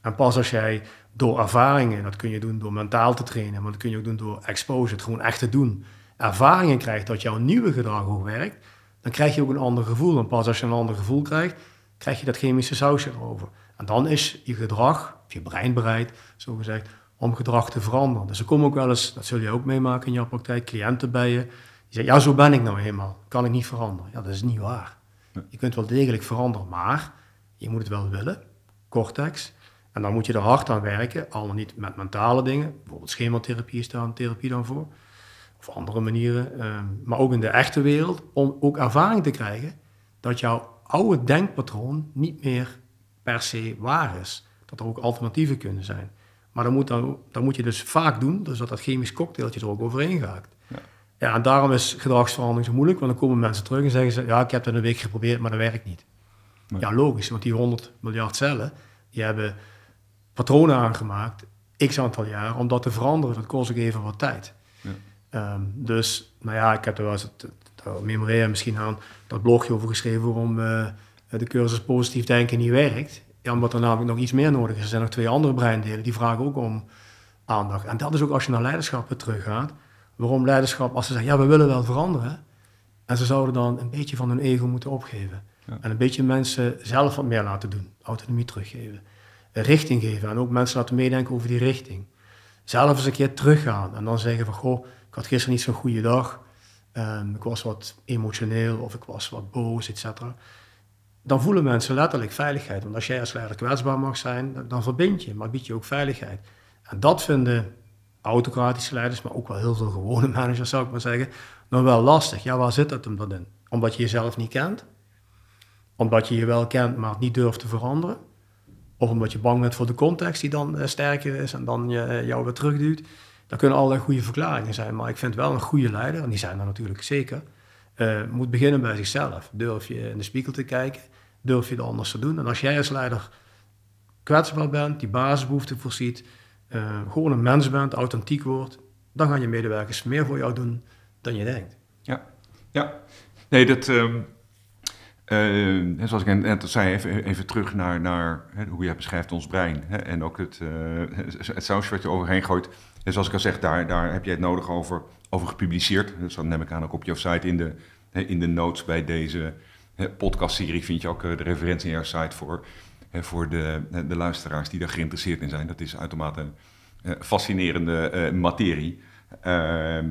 [SPEAKER 3] En pas als jij door ervaringen, dat kun je doen door mentaal te trainen, maar dat kun je ook doen door exposure, het gewoon echt te doen, ervaringen krijgt dat jouw nieuwe gedrag ook werkt, dan krijg je ook een ander gevoel. En pas als je een ander gevoel krijgt, krijg je dat chemische sausje erover. En dan is je gedrag, je brein bereid, zo gezegd, om gedrag te veranderen. Dus er komen ook wel eens, dat zul je ook meemaken in jouw praktijk, cliënten bij je, die zeggen, ja, zo ben ik nou eenmaal, kan ik niet veranderen. Ja, dat is niet waar. Je kunt wel degelijk veranderen, maar je moet het wel willen, cortex, en dan moet je er hard aan werken, al niet met mentale dingen. Bijvoorbeeld schematherapie is daar een therapie dan voor. Of andere manieren. Ehm, maar ook in de echte wereld, om ook ervaring te krijgen dat jouw oude denkpatroon niet meer per se waar is. Dat er ook alternatieven kunnen zijn. Maar dan moet, dan, dan moet je dus vaak doen, dus dat dat chemisch cocktailtje er ook overheen gaat. Ja. ja, en daarom is gedragsverandering zo moeilijk, want dan komen mensen terug en zeggen ze, ja, ik heb dat een week geprobeerd, maar dat werkt niet. Ja, logisch, want die 100 miljard cellen, die hebben patronen aangemaakt, x aantal jaar, om dat te veranderen. Dat kost ook even wat tijd. Ja. Um, dus, nou ja, ik heb er wel eens het, memoreren misschien aan dat blogje over geschreven waarom uh, de cursus positief denken niet werkt. Ja, omdat er namelijk nog iets meer nodig is. Er zijn nog twee andere breindelen die vragen ook om aandacht. En dat is ook als je naar leiderschap teruggaat. Waarom leiderschap, als ze zeggen, ja, we willen wel veranderen. En ze zouden dan een beetje van hun ego moeten opgeven. Ja. En een beetje mensen zelf wat meer laten doen. Autonomie teruggeven richting geven en ook mensen laten meedenken over die richting. Zelf eens een keer teruggaan en dan zeggen van, goh, ik had gisteren niet zo'n goede dag, um, ik was wat emotioneel of ik was wat boos, etc. Dan voelen mensen letterlijk veiligheid. Want als jij als leider kwetsbaar mag zijn, dan verbind je, maar bied je ook veiligheid. En dat vinden autocratische leiders, maar ook wel heel veel gewone managers, zou ik maar zeggen, nog wel lastig. Ja, waar zit dat hem dan in? Omdat je jezelf niet kent? Omdat je je wel kent, maar het niet durft te veranderen? Of omdat je bang bent voor de context die dan uh, sterker is en dan je, uh, jou weer terugduwt. Dat kunnen allerlei goede verklaringen zijn. Maar ik vind wel een goede leider, en die zijn er natuurlijk zeker, uh, moet beginnen bij zichzelf. Durf je in de spiegel te kijken, durf je het anders te doen. En als jij als leider kwetsbaar bent, die basisbehoeften voorziet, gewoon een mens bent, authentiek wordt, dan gaan je medewerkers meer voor jou doen dan je denkt.
[SPEAKER 2] Ja, ja. Nee, dat, um, uh, zoals ik net zei, even, even terug naar, naar hè, hoe jij beschrijft ons brein. Hè, en ook het, uh, het sausje wat je overheen gooit. En zoals ik al zeg, daar, daar heb jij het nodig over, over gepubliceerd. Dus dat neem ik aan ook op je site in de, in de notes bij deze podcastserie vind je ook eh, de referentie in jouw site voor, voor de, de luisteraars die daar geïnteresseerd in zijn. Dat is uitermate fascinerende materie. Uh,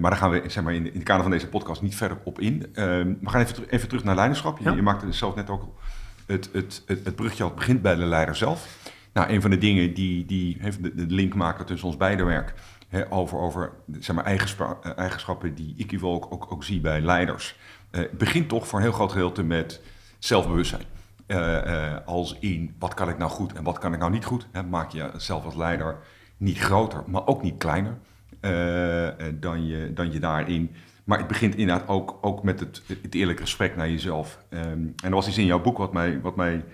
[SPEAKER 2] maar daar gaan we zeg maar, in, in het kader van deze podcast niet verder op in. Uh, we gaan even, even, terug naar leiderschap. Je, je maakte zelf net ook het, het, het, het brugje al begint bij de leider zelf. Nou, een van de dingen die, die heeft de, de link maken tussen ons beide werk... Hè, over, over zeg maar, eigenschappen, eigenschappen die ik ook, ook, ook zie bij leiders... Uh, begint toch voor een heel groot gedeelte met zelfbewustzijn. Als in, wat kan ik nou goed en wat kan ik nou niet goed? Hè, maak je zelf als leider niet groter, maar ook niet kleiner. Eh, eh, dan, je, dan je daarin Maar het begint inderdaad ook, ook met het, het eerlijke gesprek naar jezelf. Ehm, en er was iets in jouw boek wat, mij, wat, mij,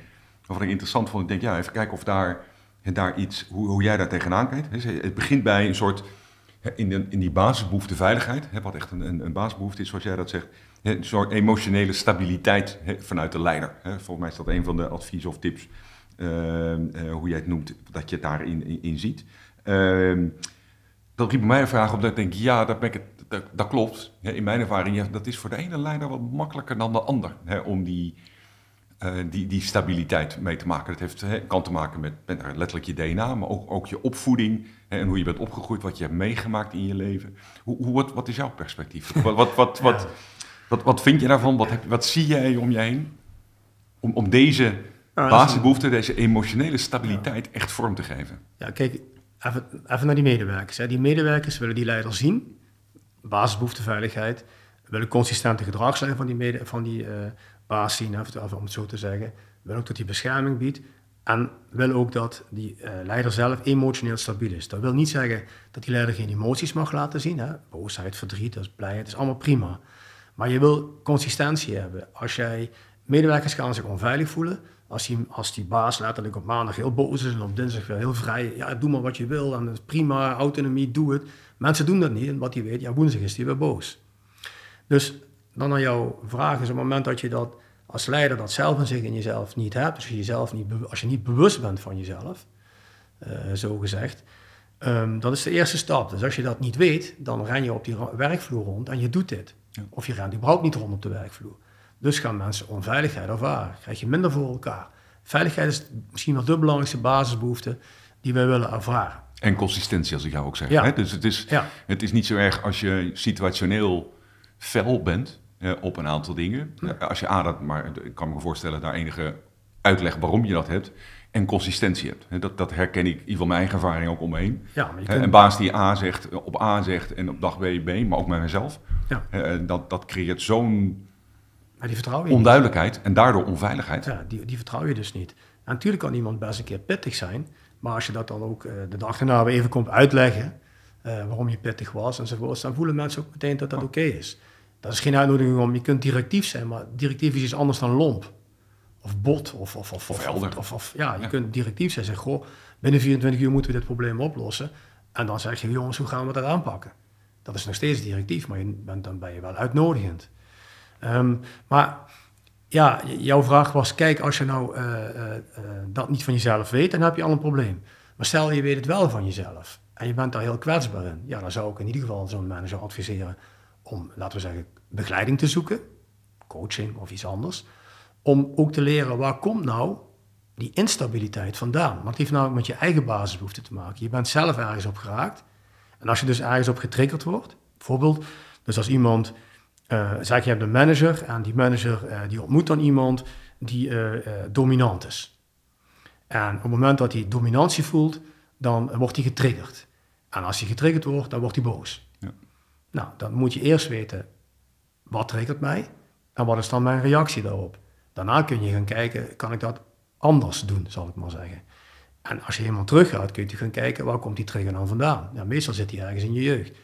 [SPEAKER 2] wat ik interessant vond. Ik denk, ja, even kijken of daar, daar iets, hoe, hoe jij daar tegenaan kijkt. Het begint bij een soort, in, de, in die basisbehoefte veiligheid, wat echt een, een, basisbehoefte is, zoals jij dat zegt. Een soort emotionele stabiliteit vanuit de leider. Volgens mij is dat een van de adviezen of tips, ehm, eh, hoe jij het noemt, dat je het daarin in, in ziet. Ehm, dat riep mij een vraag op dat ik denk, ja, dat, ben ik dat, dat klopt. in mijn ervaring, ja, dat is voor de ene leider wat makkelijker dan de ander. Hè, om die, uh, die, die stabiliteit mee te maken. Dat heeft, hè, kan te maken met, met letterlijk je DNA, maar ook, ook je opvoeding. Hè, en hoe je bent opgegroeid, wat je hebt meegemaakt in je leven. Hoe, hoe, wat, wat is jouw perspectief? wat, wat, wat, wat, wat, wat, vind je daarvan? Wat, heb, wat zie jij om je heen? Om, om deze basisbehoefte, deze emotionele stabiliteit echt vorm te geven.
[SPEAKER 3] Ja, kijk, even, even naar die medewerkers. Hè. Die medewerkers willen die leider zien, basisbehoefteveiligheid, willen consistente gedragslijn van die, van die uh, baas zien, om het zo te zeggen. Willen ook dat hij bescherming biedt. En wil ook dat die uh, leider zelf emotioneel stabiel is. Dat wil niet zeggen dat die leider geen emoties mag laten zien. Hè? Boosheid, verdriet, dat is blijheid, dat is allemaal prima. Maar je wil consistentie hebben. Als jij medewerkers gaan zich onveilig voelen, als die, als die baas letterlijk op maandag heel boos is en op dinsdag weer heel vrij, ja, doe maar wat je wil en dat is prima, autonomie, doe het. Mensen doen dat niet en wat die weet, ja, woensdag is die weer boos. Dus dan naar jouw vraag is op het moment dat je dat als leider dat zelf in zich in jezelf niet hebt, dus je jezelf niet, als je niet bewust bent van jezelf, uh, zo gezegd, um, dat is de eerste stap. Dus als je dat niet weet, dan ren je op die werkvloer rond en je doet dit. Of je rent überhaupt niet rond op de werkvloer. Dus gaan mensen onveiligheid ervaren. Krijg je minder voor elkaar. Veiligheid is misschien wel de belangrijkste basisbehoefte die wij willen ervaren.
[SPEAKER 2] En consistentie, als ik jou ook zeg. Ja. Hè? Dus het is, ja. het is niet zo erg als je situationeel fel bent eh, op een aantal dingen. Ja. Als je A, maar ik kan me voorstellen, daar enige uitleg waarom je dat hebt. En consistentie hebt. Dat, dat herken ik, in ieder geval mijn eigen ervaring ook omheen. Ja, kunt... Een baas die A zegt, op A zegt en op dag B B, maar ook met mezelf. Ja. Dat, dat creëert zo'n die vertrouw je onduidelijkheid niet. en daardoor onveiligheid.
[SPEAKER 3] Ja, die, die vertrouw je dus niet. En natuurlijk kan iemand best een keer pittig zijn, maar als je dat dan ook uh, de dag weer even komt uitleggen, uh, waarom je pittig was enzovoort, dan voelen mensen ook meteen dat dat oké is. Dat is geen uitnodiging om, je kunt directief zijn, maar directief is iets anders dan lomp. Of bot, of... Of, of,
[SPEAKER 2] of, helder.
[SPEAKER 3] Of, of, ja, je kunt directief zijn. Zeg, goh, binnen 24 uur moeten we dit probleem oplossen. En dan zeg je, jongens, hoe gaan we dat aanpakken? Dat is nog steeds directief, maar je bent, dan ben je wel uitnodigend. Um, maar ja, jouw vraag was, kijk, als je nou uh, uh, dat niet van jezelf weet, dan heb je al een probleem. Maar stel je weet het wel van jezelf en je bent daar heel kwetsbaar in. Ja, dan zou ik in ieder geval zo'n manager adviseren om, laten we zeggen, begeleiding te zoeken, coaching of iets anders, om ook te leren waar komt nou die instabiliteit vandaan. Want het heeft namelijk met je eigen basisbehoeften te maken. Je bent zelf ergens op geraakt. En als je dus ergens op getriggerd wordt, bijvoorbeeld, dus als iemand uh, zeg je hebt een manager en die manager uh, die ontmoet dan iemand die uh, dominant is. En op het moment dat hij dominantie voelt, dan wordt hij getriggerd. En als hij getriggerd wordt, dan wordt hij boos. Ja. Nou, dan moet je eerst weten, wat triggert mij? En wat is dan mijn reactie daarop? Daarna kun je gaan kijken, kan ik dat anders doen, zal ik maar zeggen. En als je helemaal teruggaat, kun je gaan kijken, waar komt die trigger dan vandaan? Ja, meestal zit hij ergens in je jeugd.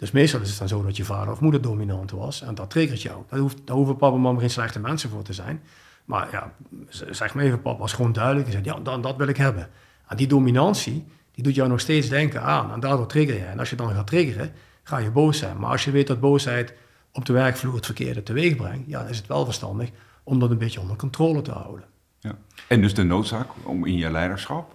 [SPEAKER 3] Dus meestal is het dan zo dat je vader of moeder dominant was en dat triggert jou. Daar, hoeft, daar hoeven papa en mama geen slechte mensen voor te zijn. Maar ja, zeg maar even, papa was gewoon duidelijk en zei, ja, dan, dat wil ik hebben. En die dominantie, die doet jou nog steeds denken aan en daardoor trigger je. En als je dan gaat triggeren, ga je boos zijn. Maar als je weet dat boosheid op de werkvloer het verkeerde teweeg brengt, ja, dan is het wel verstandig om dat een beetje onder controle te houden.
[SPEAKER 2] Ja. En dus de noodzaak om in je leiderschap,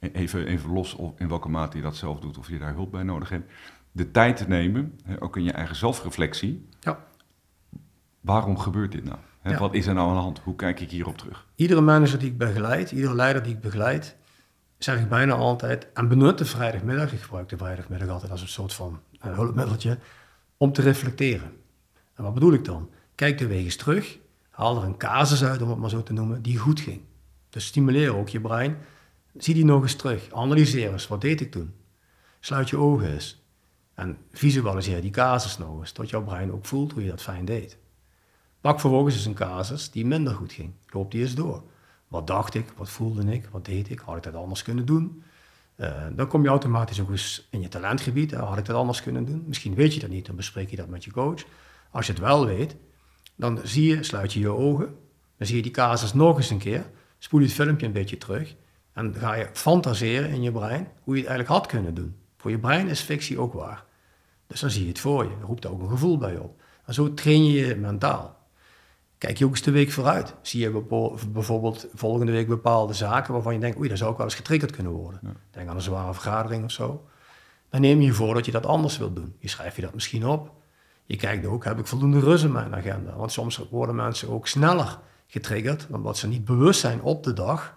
[SPEAKER 2] even, even los of in welke mate je dat zelf doet of je daar hulp bij nodig hebt, de tijd te nemen, ook in je eigen zelfreflectie. Ja. Waarom gebeurt dit nou? Wat is er nou aan de hand? Hoe kijk ik hierop terug?
[SPEAKER 3] Iedere manager die ik begeleid, iedere leider die ik begeleid, zeg ik bijna altijd, en benut de vrijdagmiddag, ik gebruik de vrijdagmiddag altijd als een soort van uh, hulpmiddeltje, om te reflecteren. En wat bedoel ik dan? Kijk de week eens terug, haal er een casus uit, om het maar zo te noemen, die goed ging. Dus stimuleer ook je brein. Zie die nog eens terug. Analyseer eens, wat deed ik toen? Sluit je ogen eens. En visualiseer die casus nog eens, tot jouw brein ook voelt hoe je dat fijn deed. Pak vervolgens eens een casus die minder goed ging. Loop die eens door. Wat dacht ik? Wat voelde ik? Wat deed ik? Had ik dat anders kunnen doen? dan kom je automatisch ook eens in je talentgebied. had ik dat anders kunnen doen? Misschien weet je dat niet, dan bespreek je dat met je coach. Als je het wel weet, dan zie je, sluit je je ogen, dan zie je die casus nog eens een keer, spoel je het filmpje een beetje terug en ga je fantaseren in je brein hoe je het eigenlijk had kunnen doen. Voor je brein is fictie ook waar. Dus dan zie je het voor je, dan roept ook een gevoel bij op. En zo train je je mentaal. Kijk je ook eens de week vooruit. Zie je bijvoorbeeld volgende week bepaalde zaken waarvan je denkt, oei, daar zou ook wel eens getriggerd kunnen worden. Denk aan een zware vergadering of zo. Dan neem je je voor dat je dat anders wilt doen. Je schrijft je dat misschien op. Je kijkt ook, heb ik voldoende rust in mijn agenda? Want soms worden mensen ook sneller getriggerd, omdat ze niet bewust zijn op de dag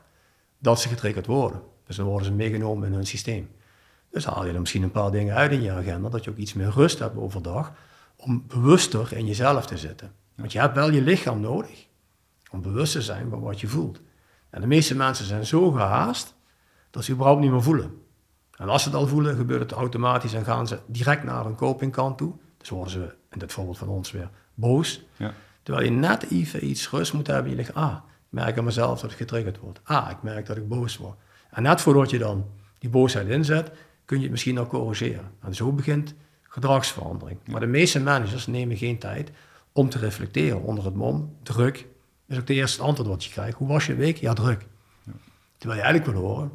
[SPEAKER 3] dat ze getriggerd worden. Dus dan worden ze meegenomen in hun systeem. Dus haal je er misschien een paar dingen uit in je agenda, dat je ook iets meer rust hebt overdag, om bewuster in jezelf te zitten. Want je hebt wel je lichaam nodig om bewust te zijn van wat je voelt. En de meeste mensen zijn zo gehaast dat ze überhaupt niet meer voelen. En als ze het al voelen, gebeurt het automatisch en gaan ze direct naar een copingkant toe. Dus worden ze, in dit voorbeeld van ons weer, boos. Ja. Terwijl je net even iets rust moet hebben. Je ligt, ah, ik merk aan mezelf dat ik getriggerd word. Ah, ik merk dat ik boos word. En net voordat je dan die boosheid inzet, kun je het misschien nog corrigeren. En zo begint gedragsverandering. Maar de meeste managers nemen geen tijd om te reflecteren onder het mom. Druk is ook de eerste antwoord wat je krijgt. Hoe was je week? Ja, druk. Ja. Terwijl je eigenlijk wil horen,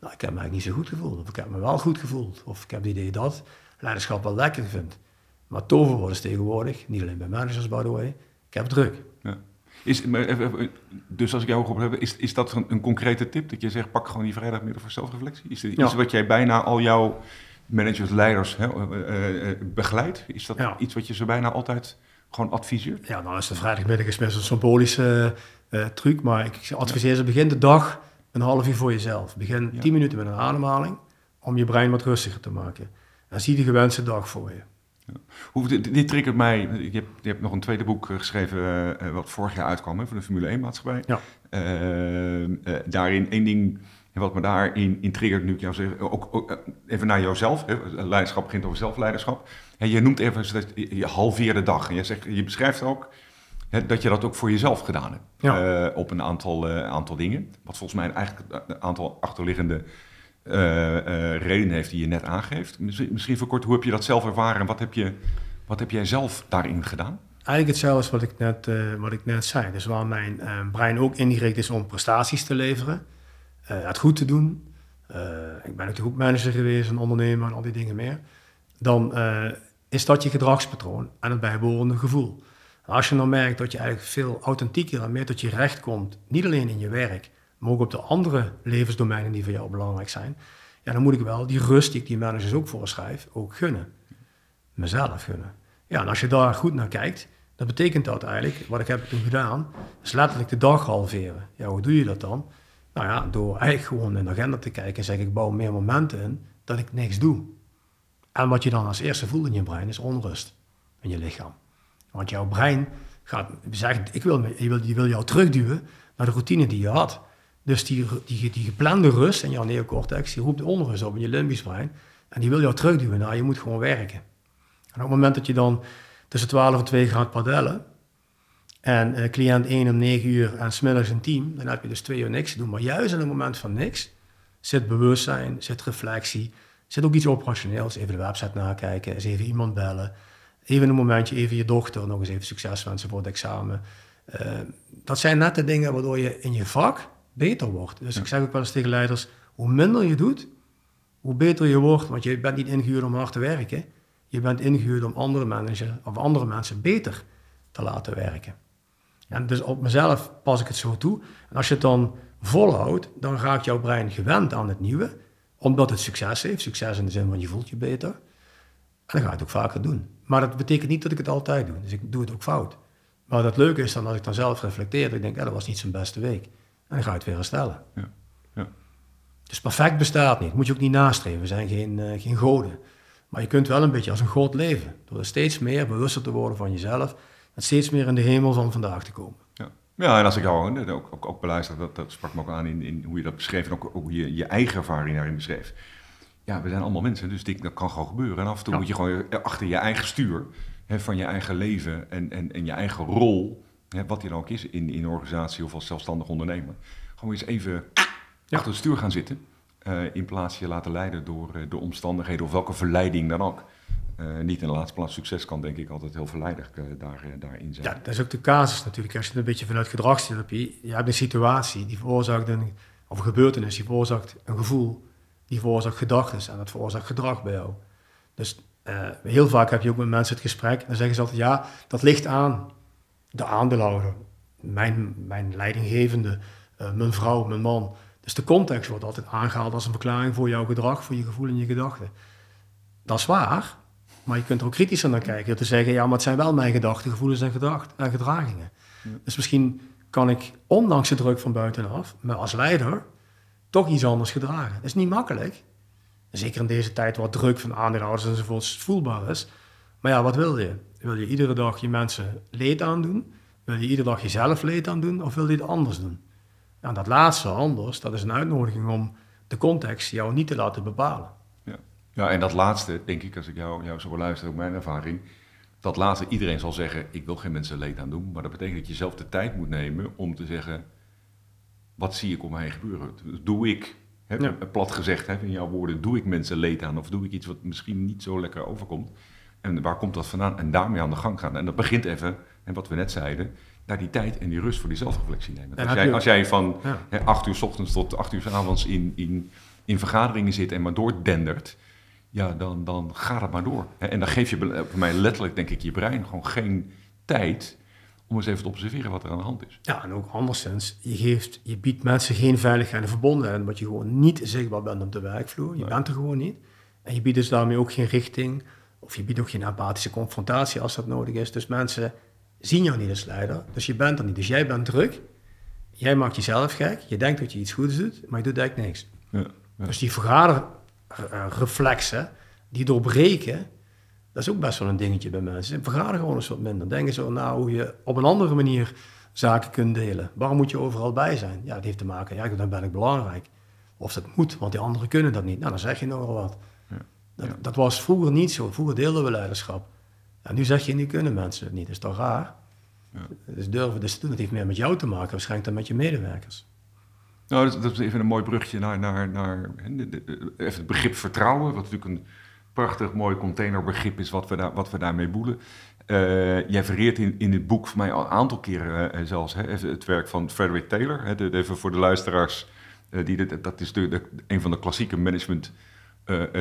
[SPEAKER 3] nou, ik heb me eigenlijk niet zo goed gevoeld. Of ik heb me wel goed gevoeld. Of ik heb het idee dat leiderschap wel lekker vind. Maar toverwoord is tegenwoordig, niet alleen bij managers by the way, ik heb druk. Ja.
[SPEAKER 2] Is, dus als ik jou goed heb, is, is dat een, een, concrete tip? Dat je zegt, pak gewoon die vrijdagmiddag voor zelfreflectie? Is dit iets wat jij bijna al jouw managers, leiders hè, uh, uh, begeleidt? Is dat iets wat je ze bijna altijd gewoon adviseert?
[SPEAKER 3] Ja, nou is de vrijdagmiddag is best een symbolische uh, truc, maar ik adviseer ze begin de dag een half uur voor jezelf. Begin tien minuten met een ademhaling om je brein wat rustiger te maken. En zie de gewenste dag voor je.
[SPEAKER 2] Hoe, dit, dit, triggert mij. Je hebt, je hebt, nog een tweede boek eh, geschreven, uh, wat vorig jaar uitkwam, hè, van de Formule 1-maatschappij. Ja. Uh, daarin één ding, wat me daarin in triggert, nu ik jou zeg, ook, ook even naar jouzelf. Hè, leiderschap begint over zelfleiderschap. En je noemt even dat je halveerde dag. En je, zegt, je beschrijft ook hè, dat je dat ook voor jezelf gedaan hebt. Ja. op een aantal, aantal dingen. Wat volgens mij eigenlijk een aantal achterliggende reden heeft die je net aangeeft. Misschien voor kort, hoe heb je dat zelf ervaren en wat heb, je, wat heb jij zelf daarin gedaan?
[SPEAKER 3] Eigenlijk hetzelfde wat ik net, uh, wat ik net zei. Dus waar mijn brein ook ingericht is om prestaties te leveren, het goed te doen. ik ben ook manager geweest, een ondernemer en al die dingen meer. Dan is dat je gedragspatroon en het bijbehorende gevoel. als je dan merkt dat je eigenlijk veel authentieker en meer tot je recht komt, niet alleen in je werk, maar ook op de andere levensdomeinen die voor jou belangrijk zijn, ja, dan moet ik wel die rust die ik die managers ook voorschrijf, ook gunnen. Mezelf gunnen. Ja, en als je daar goed naar kijkt, dan betekent dat eigenlijk, wat ik heb toen gedaan, is letterlijk de dag halveren. Ja, hoe doe je dat dan? Nou ja, door eigenlijk gewoon in de agenda te kijken en zeggen, ik bouw meer momenten in dat ik niks doe. En wat je dan als eerste voelt in je brein is onrust in je lichaam. Want jouw brein gaat zeggen, ik wil, je, wil, je wil jou terugduwen naar de routine die je had. Dus die, die, die geplande rust in jouw neocortex, die roept de onrust op in je limbisch brein. En die wil jou terugduwen. Nou, je moet gewoon werken. En op het moment dat je dan tussen 12 en 2 gaat padellen, en uh, cliënt 1 om 9 uur en smiddags een team, dan heb je dus twee uur niks te doen. Maar juist in het moment van niks zit bewustzijn, zit reflectie, zit ook iets operationeels. Even de website nakijken, eens even iemand bellen. Even een momentje, even je dochter nog eens even succes wensen voor het examen. Uh, dat zijn net de dingen waardoor je in je vak beter wordt. Dus ik zeg ook wel eens tegen leiders, hoe minder je doet, hoe beter je wordt. Want je bent niet ingehuurd om hard te werken. Je bent ingehuurd om andere mensen, of andere mensen beter te laten werken. En dus op mezelf pas ik het zo toe. En als je het dan volhoudt, dan raakt jouw brein gewend aan het nieuwe. Omdat het succes heeft. Succes in de zin van je voelt je beter. En dan ga je het ook vaker doen. Maar dat betekent niet dat ik het altijd doe. Dus ik doe het ook fout. Maar het leuke is dan als ik dan zelf reflecteer, dat ik denk, ja, dat was niet zijn beste week. En dan ga je het weer herstellen. Ja. Ja. Dus perfect bestaat niet. Moet je ook niet nastreven. We zijn geen, uh, geen goden. Maar je kunt wel een beetje als een god leven. Door steeds meer bewuster te worden van jezelf. En steeds meer in de hemel van vandaag te komen.
[SPEAKER 2] Ja, ja en als ik jou ook, ook, ook beluister, dat, dat sprak me ook aan in, in hoe je dat beschreef. En ook, hoe je je eigen ervaring daarin beschreef. Ja, we zijn allemaal mensen, dus dat kan gewoon gebeuren. En af en toe moet je gewoon achter je eigen stuur hè, van je eigen leven en, en, en je eigen rol wat die dan ook is in, in een organisatie of als zelfstandig ondernemer, gewoon eens even achter het stuur gaan zitten. eh, in plaats je laten leiden door de omstandigheden of welke verleiding dan ook. niet in de laatste plaats succes kan denk ik altijd heel verleidelijk daar, daarin zijn.
[SPEAKER 3] Ja, dat is ook de casus natuurlijk. Als je het een beetje vanuit gedragstherapie, je hebt een situatie die veroorzaakt een, of een gebeurtenis, die veroorzaakt een gevoel, die veroorzaakt gedachten en dat veroorzaakt gedrag bij jou. Dus heel vaak heb je ook met mensen het gesprek en dan zeggen ze altijd, ja, dat ligt aan de aandeelhouder, mijn, mijn leidinggevende, uh, mijn vrouw, mijn man. Dus de context wordt altijd aangehaald als een verklaring voor jouw gedrag, voor je gevoel en je gedachten. Dat is waar, maar je kunt er ook kritischer naar kijken. Te zeggen, ja, maar het zijn wel mijn gedachten, gevoelens en, en gedragingen. Dus misschien kan ik, ondanks de druk van buitenaf, me als leider toch iets anders gedragen. Dat is niet makkelijk. Zeker in deze tijd waar druk van aandeelhouders enzovoort voelbaar is. Maar ja, wat wil je? Wil je iedere dag je mensen leed aandoen? Wil je iedere dag jezelf leed aandoen? Of wil je het anders doen? En dat laatste, anders, dat is een uitnodiging om de context jou niet te laten bepalen.
[SPEAKER 2] Ja, ja en dat laatste, denk ik, als ik jou, jou zo luister, ook mijn ervaring. Dat laatste, iedereen zal zeggen, ik wil geen mensen leed aan doen. Maar dat betekent dat je zelf de tijd moet nemen om te zeggen, wat zie ik om mij heen gebeuren? Doe ik, hè, plat gezegd, hè, in jouw woorden, doe ik mensen leed aan? Of doe ik iets wat misschien niet zo lekker overkomt? En waar komt dat vandaan? En daarmee aan de gang gaan. En dat begint even, en wat we net zeiden, naar die tijd en die rust voor die zelfreflectie nemen. Als jij, als jij, van ja. acht uur s ochtends tot acht uur s avonds in, in, in vergaderingen zit en maar doordendert, ja, dan, dan gaat het maar door. En dan geef je voor mij letterlijk, denk ik, je brein gewoon geen tijd om eens even te observeren wat er aan de hand is.
[SPEAKER 3] Ja, en ook anderszins, je, geeft, je biedt mensen geen veiligheid en verbondenheid, omdat je gewoon niet zichtbaar bent op de werkvloer. Je bent er gewoon niet. En je biedt dus daarmee ook geen richting, of je biedt ook geen empathische confrontatie als dat nodig is. Dus mensen zien jou niet als leider, dus je bent er niet. Dus jij bent druk, jij maakt jezelf gek, je denkt dat je iets goeds doet, maar je doet eigenlijk niks. Ja, Dus die vergaderreflexen, die doorbreken, dat is ook best wel een dingetje bij mensen. Ze vergaderen gewoon eens wat minder. Denken zo nou hoe je op een andere manier zaken kunt delen. Waarom moet je overal bij zijn? Ja, dat heeft te maken, ja, dan ben ik belangrijk. Of dat moet, want die anderen kunnen dat niet. Nou, dan zeg je nogal wat. Dat, dat, was vroeger niet zo. Vroeger deelden we leiderschap. En nu zeg je, nu kunnen mensen het niet. Dat is toch raar? Ja. Dus durven dus doen. Dat heeft meer met jou te maken, waarschijnlijk dan met je medewerkers.
[SPEAKER 2] Nou, dat, dat is even een mooi brugje naar, naar, naar even het begrip vertrouwen, wat natuurlijk een prachtig mooi containerbegrip is wat we, daar, wat we daarmee boelen. Uh, jij verreert in, in het boek voor mij al een aantal keren uh, zelfs hè, het werk van Frederick Taylor. Hè, even voor de luisteraars, uh, die, dat is de, de, een van de klassieke management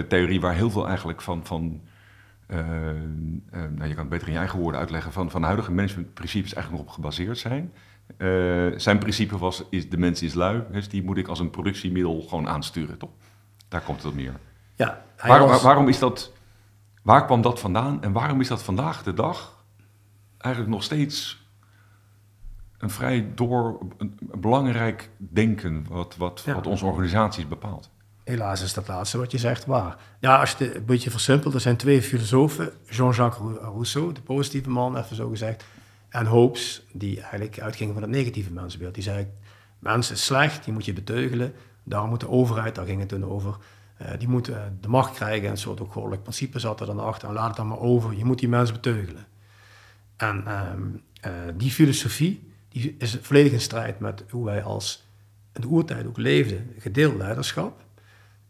[SPEAKER 2] theorie waar heel veel eigenlijk van, van uh, nou, je kan het beter in je eigen woorden uitleggen, van, van huidige managementprincipes eigenlijk nog op gebaseerd zijn. Uh, zijn principe was, is, de mens is lui, dus die moet ik als een productiemiddel gewoon aansturen, toch? Daar komt het op neer. Ja, was... waarom is dat, waar kwam dat vandaan en waarom is dat vandaag de dag eigenlijk nog steeds een vrij door, een, belangrijk denken wat, wat, wat onze organisaties bepaalt?
[SPEAKER 3] Helaas is dat laatste wat je zegt waar. Ja, als je het een beetje versimpelt, er zijn twee filosofen, Jean-Jacques Rousseau, de positieve man, even zo gezegd, en Hobbes, die eigenlijk uitging van het negatieve mensenbeeld. Die zei, mens is slecht, die moet je beteugelen, daarom moet de overheid, daar ging het toen over, uh, die moet uh, de macht krijgen, een soort ook goddelijk principe zat er dan achter, en laat het dan maar over, je moet die mens beteugelen. En uh, die filosofie, die is volledig in strijd met hoe wij als in de oertijd ook leefden, gedeeld leiderschap.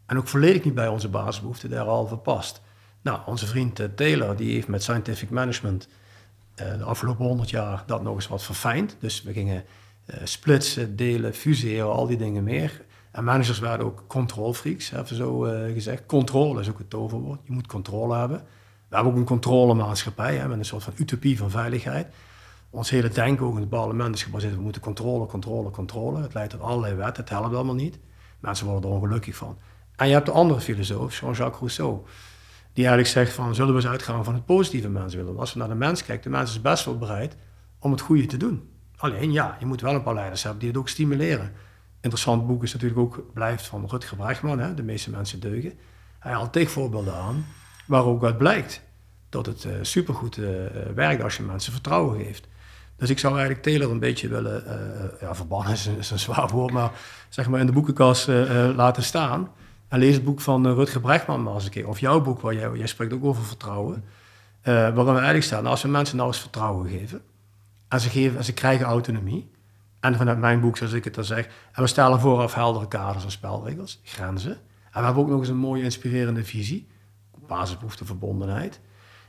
[SPEAKER 3] En ook volledig niet bij onze basisbehoeften derhalve past. Nou, onze vriend uh, Taylor die heeft met scientific management uh, de afgelopen honderd jaar dat nog eens wat verfijnd. Dus we gingen uh, splitsen, delen, fuseren, al die dingen meer. En managers werden ook controlfreaks, even zo gezegd. Controle is ook het toverwoord. Je moet controle hebben. We hebben ook een controlemaatschappij hè, met een soort van utopie van veiligheid. Ons hele denken ook in het parlement is gebaseerd op we moeten controle, controle, controle. Het leidt tot allerlei wetten, het helpt allemaal niet. Mensen worden er ongelukkig van. En je hebt de andere filosoof, Jean-Jacques Rousseau, die eigenlijk zegt van, zullen we eens uitgaan van het positieve menswillen? Als we naar de mens kijken, de mens is best wel bereid om het goede te doen. Alleen ja, je moet wel een paar leiders hebben die het ook stimuleren. Interessant boek is natuurlijk ook, blijft van Rutger Bregman, hè, De meeste mensen deugen. Hij haalt tegen voorbeelden aan, waar ook uit blijkt dat het uh, supergoed uh, werkt als je mensen vertrouwen geeft. Dus ik zou eigenlijk Taylor een beetje willen, uh, ja, verbannen is is een, zwaar woord, maar zeg maar in de boekenkast laten staan. Lees het boek van uh, Rutger Brechtman maar eens een keer. Of jouw boek, waar jij, spreekt ook over vertrouwen. Uh, waarin we eigenlijk staan, als we mensen nou eens vertrouwen geven. En ze, geven, en ze krijgen autonomie. En vanuit mijn boek, zoals ik het dan zeg. En we stellen vooraf heldere kaders en spelregels, grenzen. En we hebben ook nog eens een mooie inspirerende visie. Basisbehoefte, verbondenheid.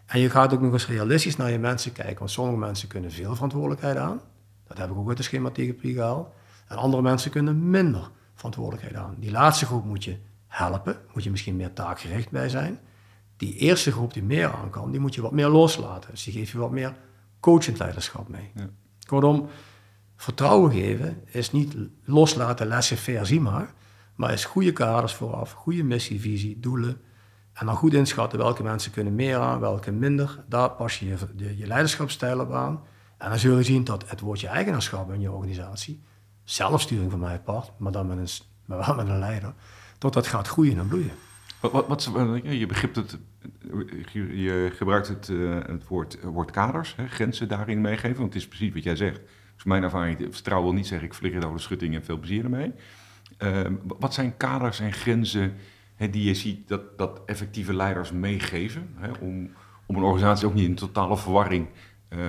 [SPEAKER 3] En je gaat ook nog eens realistisch naar je mensen kijken. Want sommige mensen kunnen veel verantwoordelijkheid aan. Dat heb ik ook uit de schematheorie gehaald. En andere mensen kunnen minder verantwoordelijkheid aan. Die laatste groep moet je helpen. Moet je misschien meer taakgericht bij zijn. Die eerste groep die meer aan kan, die moet je wat meer loslaten. Dus die geef je wat meer coachend leiderschap mee. Ja. Kortom, vertrouwen geven is niet loslaten, laissez-faire, zie maar. Maar is goede kaders vooraf, goede missievisie, doelen. En dan goed inschatten welke mensen kunnen meer aan, welke minder. Daar pas je je, je leiderschapsstijl op aan. En dan zul je zien dat het woordje eigenaarschap in je organisatie, zelfsturing van mij apart, maar dan met een, maar wel met een leider, tot dat gaat groeien en bloeien.
[SPEAKER 2] Wat, wat, wat je begrijpt het, je gebruikt het, uh, het woord, woord kaders, hè, grenzen daarin meegeven, want het is precies wat jij zegt. Dus mijn ervaring, vertrouwen wil niet zeggen, ik flikker over de schutting en veel plezier ermee. Uh, wat zijn kaders en grenzen hè, die je ziet dat, dat effectieve leiders meegeven, hè, om, om een organisatie ook niet in totale verwarring uh,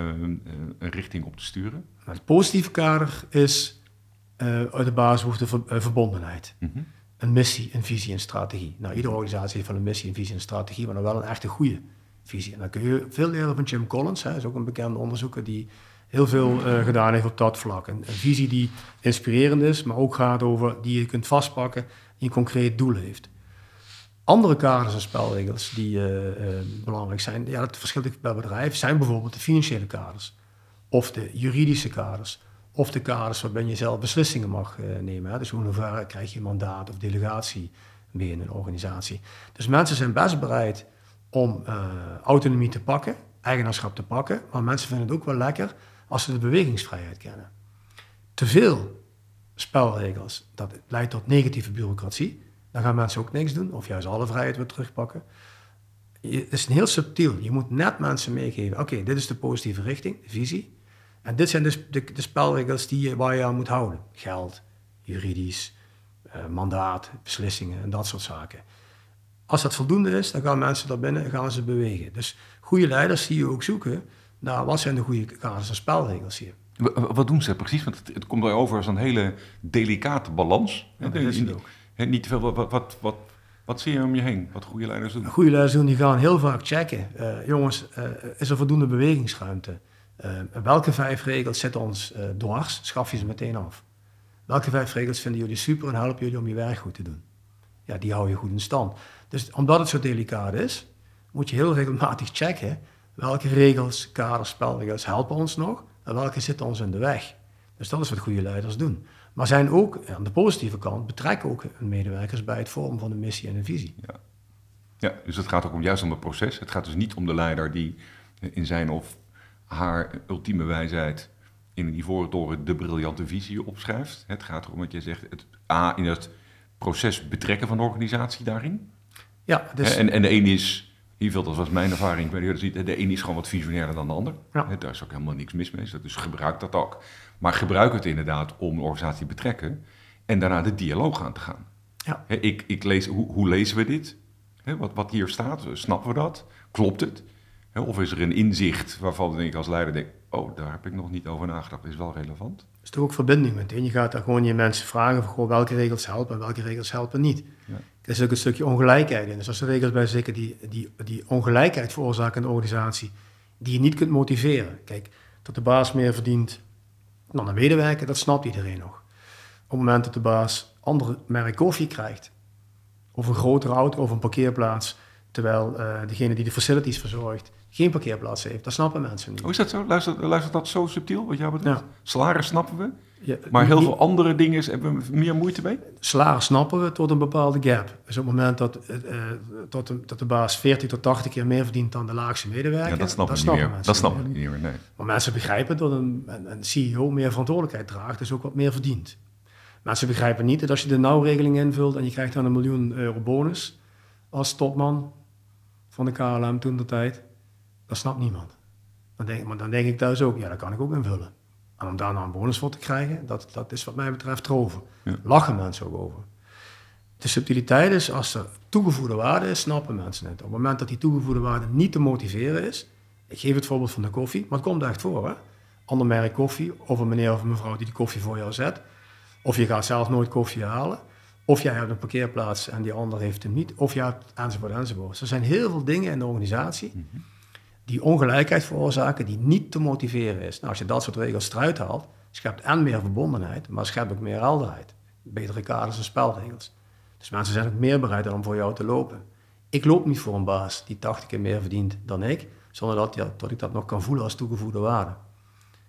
[SPEAKER 2] een richting op te sturen?
[SPEAKER 3] Het positieve kader is uit de basisbehoefte ver, verbondenheid. Mm -hmm een missie, een visie en strategie. Nou, iedere organisatie heeft wel een missie, een visie en strategie, maar dan wel een echte goede visie. En dan kun je veel leren van Jim Collins, hij is ook een bekende onderzoeker die heel veel uh, gedaan heeft op dat vlak. Een, visie die inspirerend is, maar ook gaat over die je kunt vastpakken, die een concreet doel heeft. Andere kaders en spelregels die uh, uh, belangrijk zijn, ja, dat verschilt per bedrijf, zijn bijvoorbeeld de financiële kaders of de juridische kaders of de kaders waarbij je zelf beslissingen mag uh, nemen. Hè. Dus hoe ver krijg je mandaat of delegatie in een organisatie. Dus mensen zijn best bereid om uh, autonomie te pakken, eigenaarschap te pakken, maar mensen vinden het ook wel lekker als ze de bewegingsvrijheid kennen. Te veel spelregels, dat leidt tot negatieve bureaucratie. Dan gaan mensen ook niks doen, of juist alle vrijheid weer terugpakken. het is heel subtiel. Je moet net mensen meegeven: oké, dit is de positieve richting, de visie. En dit zijn dus de, de spelregels die je, waar je aan moet houden. Geld, juridisch, uh, mandaat, beslissingen en dat soort zaken. Als dat voldoende is, dan gaan mensen daar binnen en gaan ze bewegen. Dus goede leiders zie je ook zoeken naar wat zijn de goede kaders en spelregels hier.
[SPEAKER 2] Wat doen ze precies? Want het, het komt over als een hele delicate balans.
[SPEAKER 3] Ja, dat is het ook.
[SPEAKER 2] niet te veel, wat, wat, wat, wat zie je om je heen? Wat goede leiders doen?
[SPEAKER 3] Goede leiders doen, die gaan heel vaak checken. Uh, jongens, uh, is er voldoende bewegingsruimte? Uh, welke vijf regels zitten ons uh, dwars? Schaf je ze meteen af. Welke vijf regels vinden jullie super en helpen jullie om je werk goed te doen? Ja, die hou je goed in stand. Dus omdat het zo delicaat is, moet je heel regelmatig checken welke regels, kaders, spelregels helpen ons nog en welke zitten ons in de weg. Dus dat is wat goede leiders doen. Maar zijn ook, aan de positieve kant, betrekken ook medewerkers bij het vormen van een missie en een visie.
[SPEAKER 2] Ja. ja, dus het gaat ook om, juist om het proces. Het gaat dus niet om de leider die in zijn of haar ultieme wijsheid in een ivoren toren de briljante visie opschrijft. Het gaat erom dat je zegt, het A, in het proces betrekken van de organisatie daarin.
[SPEAKER 3] Ja,
[SPEAKER 2] dus... En, en de een is, hierveel dat was mijn ervaring, de een is gewoon wat visionairer dan de ander. Ja. Daar is ook helemaal niks mis mee, dus gebruik dat ook. Maar gebruik het inderdaad om de organisatie te betrekken en daarna de dialoog aan te gaan. Ja. Ik, ik lees, hoe, hoe lezen we dit? Wat, wat hier staat, snappen we dat? Klopt het? Of is er een inzicht waarvan ik als leider denk, oh, daar heb ik nog niet over nagedacht, is wel relevant.
[SPEAKER 3] Is toch ook verbinding meteen. Je gaat daar gewoon je mensen vragen van, welke regels helpen en welke regels helpen niet. Ja. Er is ook een stukje ongelijkheid in. Dus als er regels bij zeker die, die, die ongelijkheid veroorzaken in de organisatie, die je niet kunt motiveren. Kijk, dat de baas meer verdient dan een medewerker, dat snapt iedereen nog. Op het moment dat de baas andere merk koffie krijgt, of een grotere auto of een parkeerplaats, terwijl uh, degene die de facilities verzorgt geen parkeerplaats heeft. Dat snappen mensen niet.
[SPEAKER 2] Hoe is dat zo? Luistert, luistert dat zo subtiel wat jou betreft? Ja. Salaris snappen we, ja, maar heel veel andere dingen hebben we meer moeite mee?
[SPEAKER 3] Salaris snappen we tot een bepaalde gap. Dus op het moment dat, uh, tot de, dat de baas 40 tot 80 keer meer verdient dan de laagste medewerker...
[SPEAKER 2] Ja, dat snappen, dat niet meer. Dat snappen we niet meer, nee.
[SPEAKER 3] Maar mensen begrijpen dat een, een, CEO meer verantwoordelijkheid draagt, dus ook wat meer verdient. Mensen begrijpen niet dat als je de nauwregeling invult en je krijgt dan een miljoen euro bonus als topman van de KLM toen de tijd dat snapt niemand. Dan denk, maar dan denk ik thuis ook, ja, dat kan ik ook invullen. En om daarna een bonus voor te krijgen, dat, dat is wat mij betreft troven. Lachen mensen ook over. De subtiliteit is, als er toegevoegde waarde is, snappen mensen het. Op het moment dat die toegevoegde waarde niet te motiveren is, ik geef het voorbeeld van de koffie, maar het komt echt voor. Hè? ander merk koffie, of een meneer of een mevrouw die de koffie voor jou zet. Of je gaat zelf nooit koffie halen. Of jij hebt een parkeerplaats en die ander heeft hem niet. Of je hebt enzovoort enzovoort. Er zijn heel veel dingen in de organisatie die ongelijkheid veroorzaken, die niet te motiveren is. Nou, als je dat soort regels eruit haalt, schept en meer verbondenheid, maar schept ook meer helderheid. Betere kaders en spelregels. Dus mensen zijn ook meer bereid om voor jou te lopen. Ik loop niet voor een baas die 80 keer meer verdient dan ik, zonder dat, ja, dat ik dat nog kan voelen als toegevoegde waarde.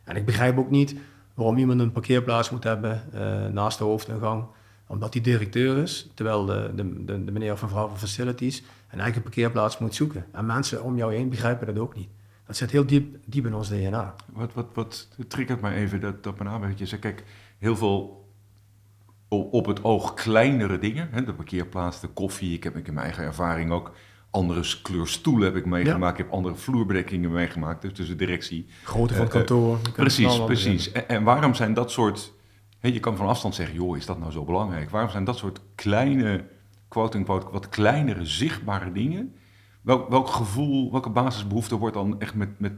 [SPEAKER 3] En ik begrijp ook niet waarom iemand een parkeerplaats moet hebben uh, naast de hoofdingang, omdat hij directeur is, terwijl de, de, de meneer of mevrouw van facilities een eigen parkeerplaats moet zoeken. En mensen om jou heen begrijpen dat ook niet. Dat zit heel diep, diep in ons DNA.
[SPEAKER 2] Wat, wat, wat triggert mij even dat, dat je zegt, kijk, heel veel op het oog kleinere dingen, hè, de parkeerplaats, de koffie, ik heb in mijn eigen ervaring ook andere kleur stoelen heb ik meegemaakt. Ik heb andere vloerbedekkingen meegemaakt. Dus, de directie.
[SPEAKER 3] Grootte van het eh, eh, kantoor.
[SPEAKER 2] precies, precies. En, en, waarom zijn dat soort... je kan van afstand zeggen, joh, is dat nou zo belangrijk? Waarom zijn dat soort kleine, quote-unquote, wat kleinere, zichtbare dingen... Welk, welk gevoel, welke basisbehoefte wordt dan echt met, met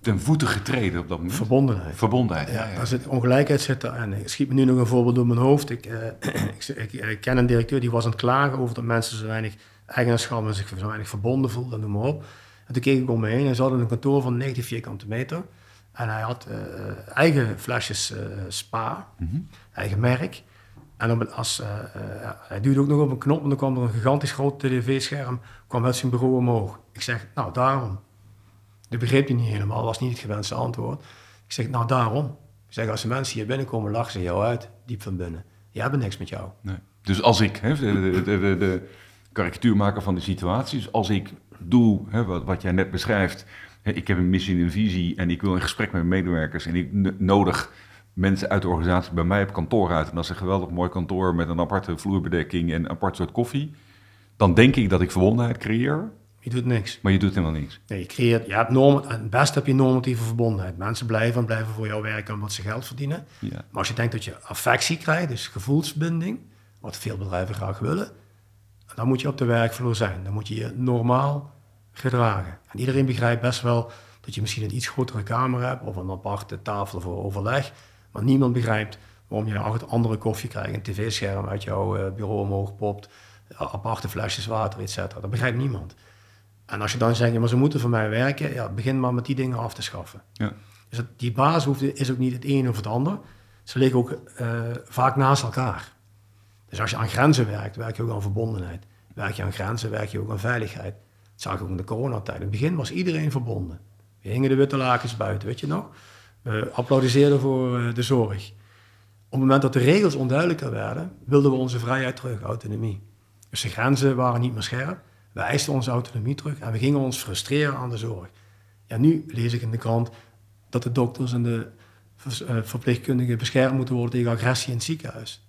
[SPEAKER 2] ten voeten getreden op dat moment?
[SPEAKER 3] Verbondenheid.
[SPEAKER 2] Verbondenheid,
[SPEAKER 3] ja. ja, Zit, ongelijkheid zit er. En ik schiet me nu nog een voorbeeld door mijn hoofd. Ik, uh, ik, ik, ken een directeur die was aan het klagen over dat mensen zo weinig eigenaarschap en zich zo weinig verbonden voelde, noem maar op. En toen keek ik om me heen en ze hadden een kantoor van 90 vierkante meter. En hij had uh, eigen flesjes uh, spa, mhm. eigen merk. En op als, uh, hij duwde ook nog op een knop en dan kwam er een gigantisch groot tv-scherm kwam uit zijn bureau omhoog. Ik zeg, nou daarom. Dat begreep hij niet helemaal, was niet het gewenste antwoord. Ik zeg, nou daarom. Ik zeg, als de mensen hier binnenkomen, lachen ze jou uit, diep van binnen. Die hebben niks met jou.
[SPEAKER 2] Nee. Dus als ik, hè, de, de, de, van de situatie. Dus als ik doe hè, wat, wat jij net beschrijft, ik heb een missie en een visie en ik wil in gesprek met mijn medewerkers en ik nodig mensen uit de organisatie bij mij op kantoor uit. En dat is een geweldig mooi kantoor met een aparte vloerbedekking en een apart soort koffie. Dan denk ik dat ik verbondenheid creëer.
[SPEAKER 3] Je doet niks.
[SPEAKER 2] Maar je doet helemaal niks.
[SPEAKER 3] Nee, je creëert, je hebt norm, het best heb je normatieve verbondenheid. Mensen blijven en blijven voor jou werken omdat ze geld verdienen. Ja. Maar als je denkt dat je affectie krijgt, dus gevoelsbinding, wat veel bedrijven graag willen, dan moet je op de werkvloer zijn. Dan moet je je normaal gedragen. En iedereen begrijpt best wel dat je misschien een iets grotere kamer hebt of een aparte tafel voor overleg. Maar niemand begrijpt waarom je achter andere koffie krijgt, een tv-scherm uit jouw eh, bureau omhoog popt, aparte flesjes water, et cetera. Dat begrijpt niemand. En als je dan zegt, ja, maar ze moeten voor mij werken, ja, begin maar met die dingen af te schaffen. Ja. Dus die basisbehoefte is ook niet het een of het ander. Ze liggen ook uh, vaak naast elkaar. Dus als je aan grenzen werkt, werk je ook aan verbondenheid. Werk je aan grenzen, werk je ook aan veiligheid. Dat zag ik ook in de coronatijd. In het begin was iedereen verbonden. We hingen de witte lakens buiten, weet je nog? We applaudisseerden voor eh, de zorg. Op het moment dat de regels onduidelijker werden, wilden we onze vrijheid terug, autonomie. Dus de grenzen waren niet meer scherp. We eisten onze autonomie terug en we gingen ons frustreren aan de zorg. Ja, nu lees ik in de krant dat de dokters en de eh, verpleegkundigen beschermd moeten worden tegen agressie in het ziekenhuis.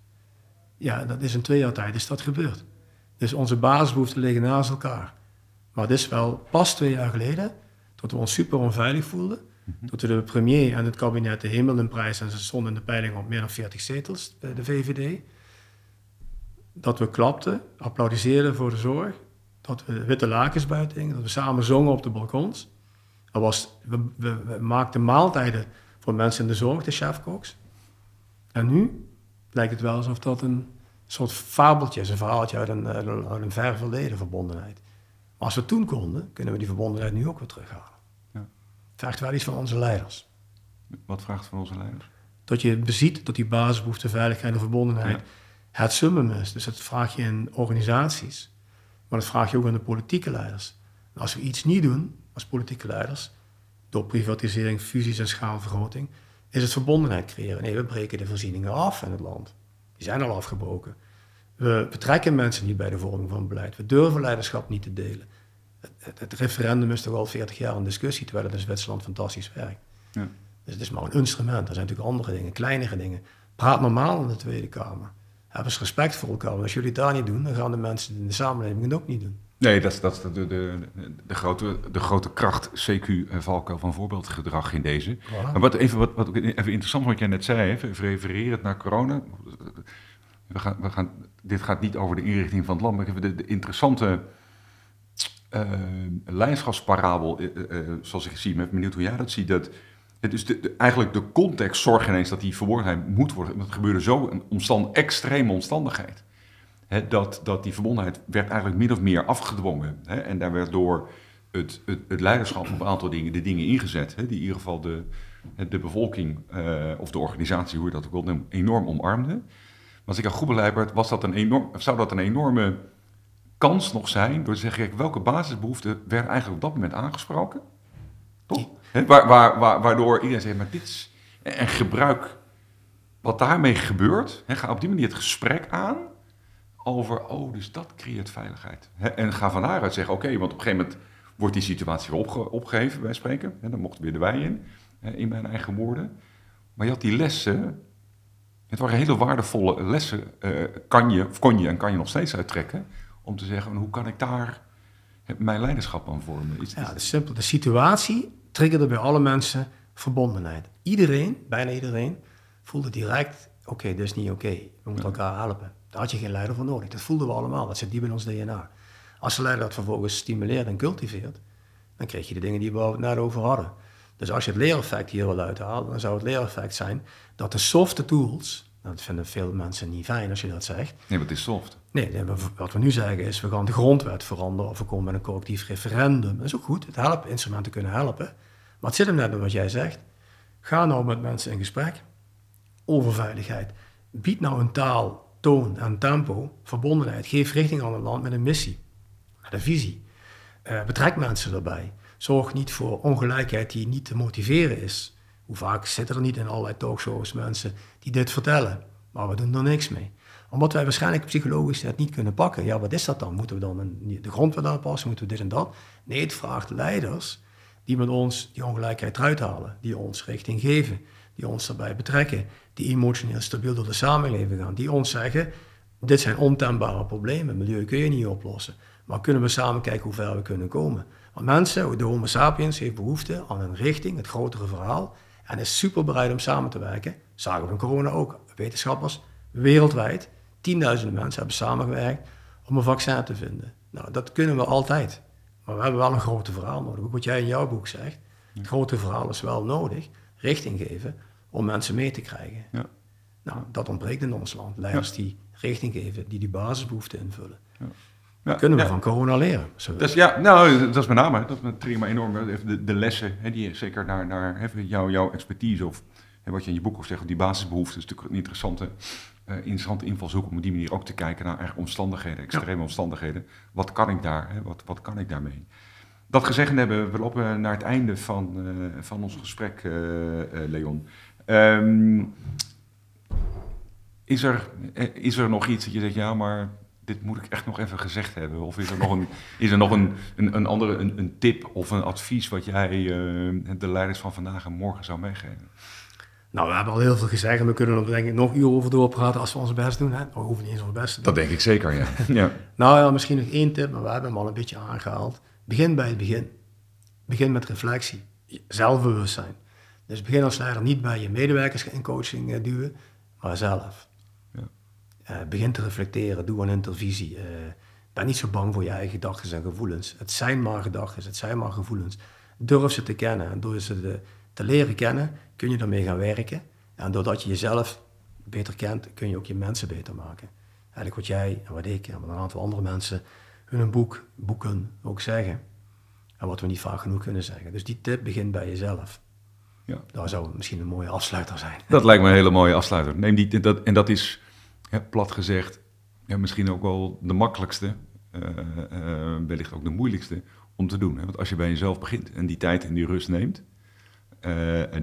[SPEAKER 3] Ja, dat is in twee jaar tijd is dat gebeurd. Dus onze basisbehoeften liggen naast elkaar. Maar het is wel pas twee jaar geleden dat we ons super onveilig voelden. Mhm. Dat we de premier en het kabinet de hemel in prijs en ze stonden in de peiling op meer dan 40 zetels bij de VVD. Dat we klapten, applaudisseerden voor de zorg. Dat we witte lakens buiten dat we samen zongen op de balkons. Dat was, we, we maakten maaltijden voor mensen in de zorg, de chefkoks. En nu lijkt het wel alsof dat een soort fabeltje is, een verhaaltje uit een, uit een, ver verleden verbondenheid. Maar als we toen konden, kunnen we die verbondenheid nu ook weer terughalen. Vraagt wel iets van onze leiders.
[SPEAKER 2] Wat vraagt van onze leiders?
[SPEAKER 3] Dat je beziet dat die basisbehoefte, veiligheid en verbondenheid het summum is. Dus dat vraag je in organisaties, maar dat vraag je ook aan de politieke leiders. En als we iets niet doen als politieke leiders, door privatisering, fusies en schaalvergroting, is het verbondenheid creëren. Nee, we breken de voorzieningen af in het land. Die zijn al afgebroken. We betrekken mensen niet bij de vorming van beleid. We durven leiderschap niet te delen. Het, referendum is toch al 40 jaar een discussie, terwijl het in Zwitserland fantastisch werkt. Ja. Dus het is maar een instrument. Er zijn natuurlijk andere dingen, kleinere dingen. Praat normaal in de Tweede Kamer. Heb eens respect voor elkaar. Want als jullie het daar niet doen, dan gaan de mensen in de samenleving het ook niet doen.
[SPEAKER 2] Nee, dat is, dat is de, de, de, grote, de grote kracht, CQ-valkuil van voorbeeldgedrag in deze. Maar wat even, wat, wat even interessant wat jij net zei, even refererend naar corona. We gaan, we gaan, dit gaat niet over de inrichting van het land, maar even de, de interessante leiderschapsparabel, uh, uh, zoals ik zie, ben benieuwd hoe jij dat ziet. Dat Het is de, eigenlijk de context zorgt ineens dat die verborgenheid moet worden. Het gebeurde zo een omstand, extreme omstandigheid. dat, dat die verbondenheid werd eigenlijk min of meer afgedwongen. en daar werd door het, het, het, leiderschap op een aantal dingen, de dingen ingezet. die in ieder geval de, de bevolking of de organisatie, hoe je dat ook wil enorm omarmde. Maar als ik aan goed begrijp, was dat een enorm, zou dat een enorme kans nog zijn door te zeggen, welke basisbehoeften werden eigenlijk op dat moment aangesproken? Toch? waar, waar, waar, waardoor iedereen zegt, maar dit is... En gebruik wat daarmee gebeurt. He, ga op die manier het gesprek aan over, oh, dus dat creëert veiligheid. en ga van daaruit zeggen, oké, want op een gegeven moment wordt die situatie weer opge opgegeven, wij spreken. dan mochten weer de wij in, in mijn eigen woorden. Maar je had die lessen, het waren hele waardevolle lessen, uh, kan je, of kon je en kan je nog steeds uittrekken, om te zeggen, hoe kan ik daar mijn leiderschap aan vormen?
[SPEAKER 3] Is, ja, de, simpel, de situatie triggerde bij alle mensen verbondenheid. Iedereen, bijna iedereen, voelde direct, oké, dit is niet oké, we moeten elkaar helpen. Daar had je geen leider voor nodig, dat voelden we allemaal, dat zit diep in ons DNA. Als de leider dat vervolgens stimuleert en cultiveert, dan kreeg je de dingen die we het net over hadden. Dus als je het leereffect hier wil uithalen, dan zou het leereffect zijn dat de softe tools, dat vinden veel mensen niet fijn als je dat zegt.
[SPEAKER 2] Nee, wat is soft?
[SPEAKER 3] Nee, wat we nu zeggen is, we gaan de grondwet veranderen of we komen met een collectief referendum. Dat is ook goed, het helpt, instrumenten kunnen helpen. Maar het zit hem net in wat jij zegt. Ga nou met mensen in gesprek over veiligheid. Bied nou een taal, toon en tempo, verbondenheid. Geef richting aan een land met een missie, met een visie. Uh, betrek mensen erbij. Zorg niet voor ongelijkheid die niet te motiveren is. Hoe vaak zitten er niet in allerlei talkshows mensen die dit vertellen, maar we doen er niks mee. Omdat wij waarschijnlijk psychologisch het niet kunnen pakken. Ja, wat is dat dan? Moeten we dan een, de grondwet aanpassen? Moeten we dit en dat? Nee, het vraagt leiders die met ons die ongelijkheid eruit halen, die ons richting geven, die ons daarbij betrekken, die emotioneel stabiel door de samenleving gaan, die ons zeggen, dit zijn ontembare problemen, milieu kun je niet oplossen, maar kunnen we samen kijken hoe ver we kunnen komen. Want mensen, de homo sapiens, heeft behoefte aan een richting, het grotere verhaal, en is super bereid om samen te werken. Zagen we van corona ook. Wetenschappers wereldwijd, tienduizenden mensen hebben samengewerkt om een vaccin te vinden. Nou, dat kunnen we altijd. Maar we hebben wel een grote verhaal nodig. Ook wat jij in jouw boek zegt. Het grote verhaal is wel nodig. Richting geven om mensen mee te krijgen. Ja. Nou, dat ontbreekt in ons land. Leiders die richting geven, die die basisbehoeften invullen. Ja. kunnen we van corona leren.
[SPEAKER 2] Ja, nou, dat is met name, dat is me enorm. De, de lessen, hè, die zeker naar, naar jou, jouw expertise of hè, wat je in je boek ook zegt, die basisbehoeften, is natuurlijk een interessante, uh, interessante invalshoek om op die manier ook te kijken naar eigenlijk omstandigheden, extreme omstandigheden. Wat kan ik daar, hè, wat, wat kan ik daarmee? Dat gezegd hebben, we lopen naar het einde van, uh, van ons gesprek, uh, Leon. Um, is, er, is er nog iets dat je zegt, ja, maar dit moet ik echt nog even gezegd hebben? Of is er nog een, is er nog een, een, een andere een, een tip of een advies wat jij de leiders van vandaag en morgen zou meegeven?
[SPEAKER 3] Nou, we hebben al heel veel gezegd en we kunnen er denk ik nog uren over doorpraten als we ons best doen. Hè? We hoeven niet eens ons best te
[SPEAKER 2] doen. Dat denk ik zeker, ja. ja.
[SPEAKER 3] nou ja, misschien nog één tip, maar we hebben hem al een beetje aangehaald. Begin bij het begin. Begin met reflectie, zelfbewustzijn. Dus begin als leider niet bij je medewerkers in coaching uh, duwen, maar zelf. Uh, begin te reflecteren, doe een intervisie. Uh, ben niet zo bang voor je eigen gedachten en gevoelens. Het zijn maar gedachten, het zijn maar gevoelens. Durf ze te kennen. En ze te, te leren kennen, kun je ermee gaan werken. En doordat je jezelf beter kent, kun je ook je mensen beter maken. Eigenlijk wat jij en wat ik en wat een aantal andere mensen hun boek, boeken ook zeggen. En wat we niet vaak genoeg kunnen zeggen. Dus die tip begint bij jezelf. Ja. Dat zou misschien een mooie afsluiter zijn.
[SPEAKER 2] Dat lijkt me een hele mooie afsluiter. Neem die, dat, en dat is plat gezegd, ja, misschien ook wel de makkelijkste, uh, uh, wellicht ook de moeilijkste om te doen. Hè? Want als je bij jezelf begint en die tijd en die rust neemt,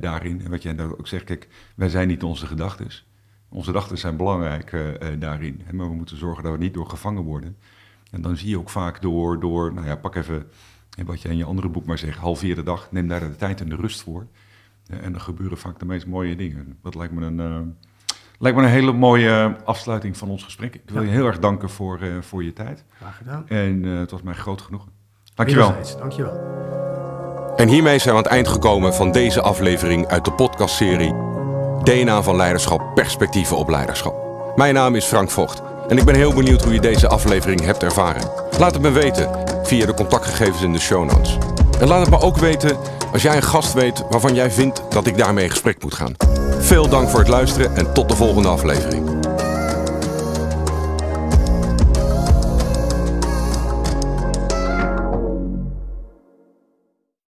[SPEAKER 2] daarin, en wat jij ook zegt, kijk, wij zijn niet onze gedachten. Onze gedachten zijn belangrijk daarin, hè? maar we moeten zorgen dat we niet door gevangen worden. En dan zie je ook vaak door, door nou ja, pak even wat je in je andere boek maar zegt, halveer de dag, neem daar de tijd en de rust voor. en dan gebeuren vaak de meest mooie dingen. Dat lijkt me een Lijkt me een hele mooie afsluiting van ons gesprek. Ik wil je heel erg danken voor, uh, voor je tijd.
[SPEAKER 3] Graag gedaan.
[SPEAKER 2] En uh, het was mij groot genoegen. Dankjewel.
[SPEAKER 3] Dankjewel.
[SPEAKER 1] En hiermee zijn we aan het eind gekomen van deze aflevering uit de podcastserie DNA van Leiderschap, Perspectieven op Leiderschap. Mijn naam is Frank Vocht en ik ben heel benieuwd hoe je deze aflevering hebt ervaren. Laat het me weten via de contactgegevens in de show notes. En laat het me ook weten
[SPEAKER 2] als jij een gast weet waarvan jij vindt dat ik daarmee in gesprek moet gaan. Veel dank voor het luisteren en tot de volgende aflevering.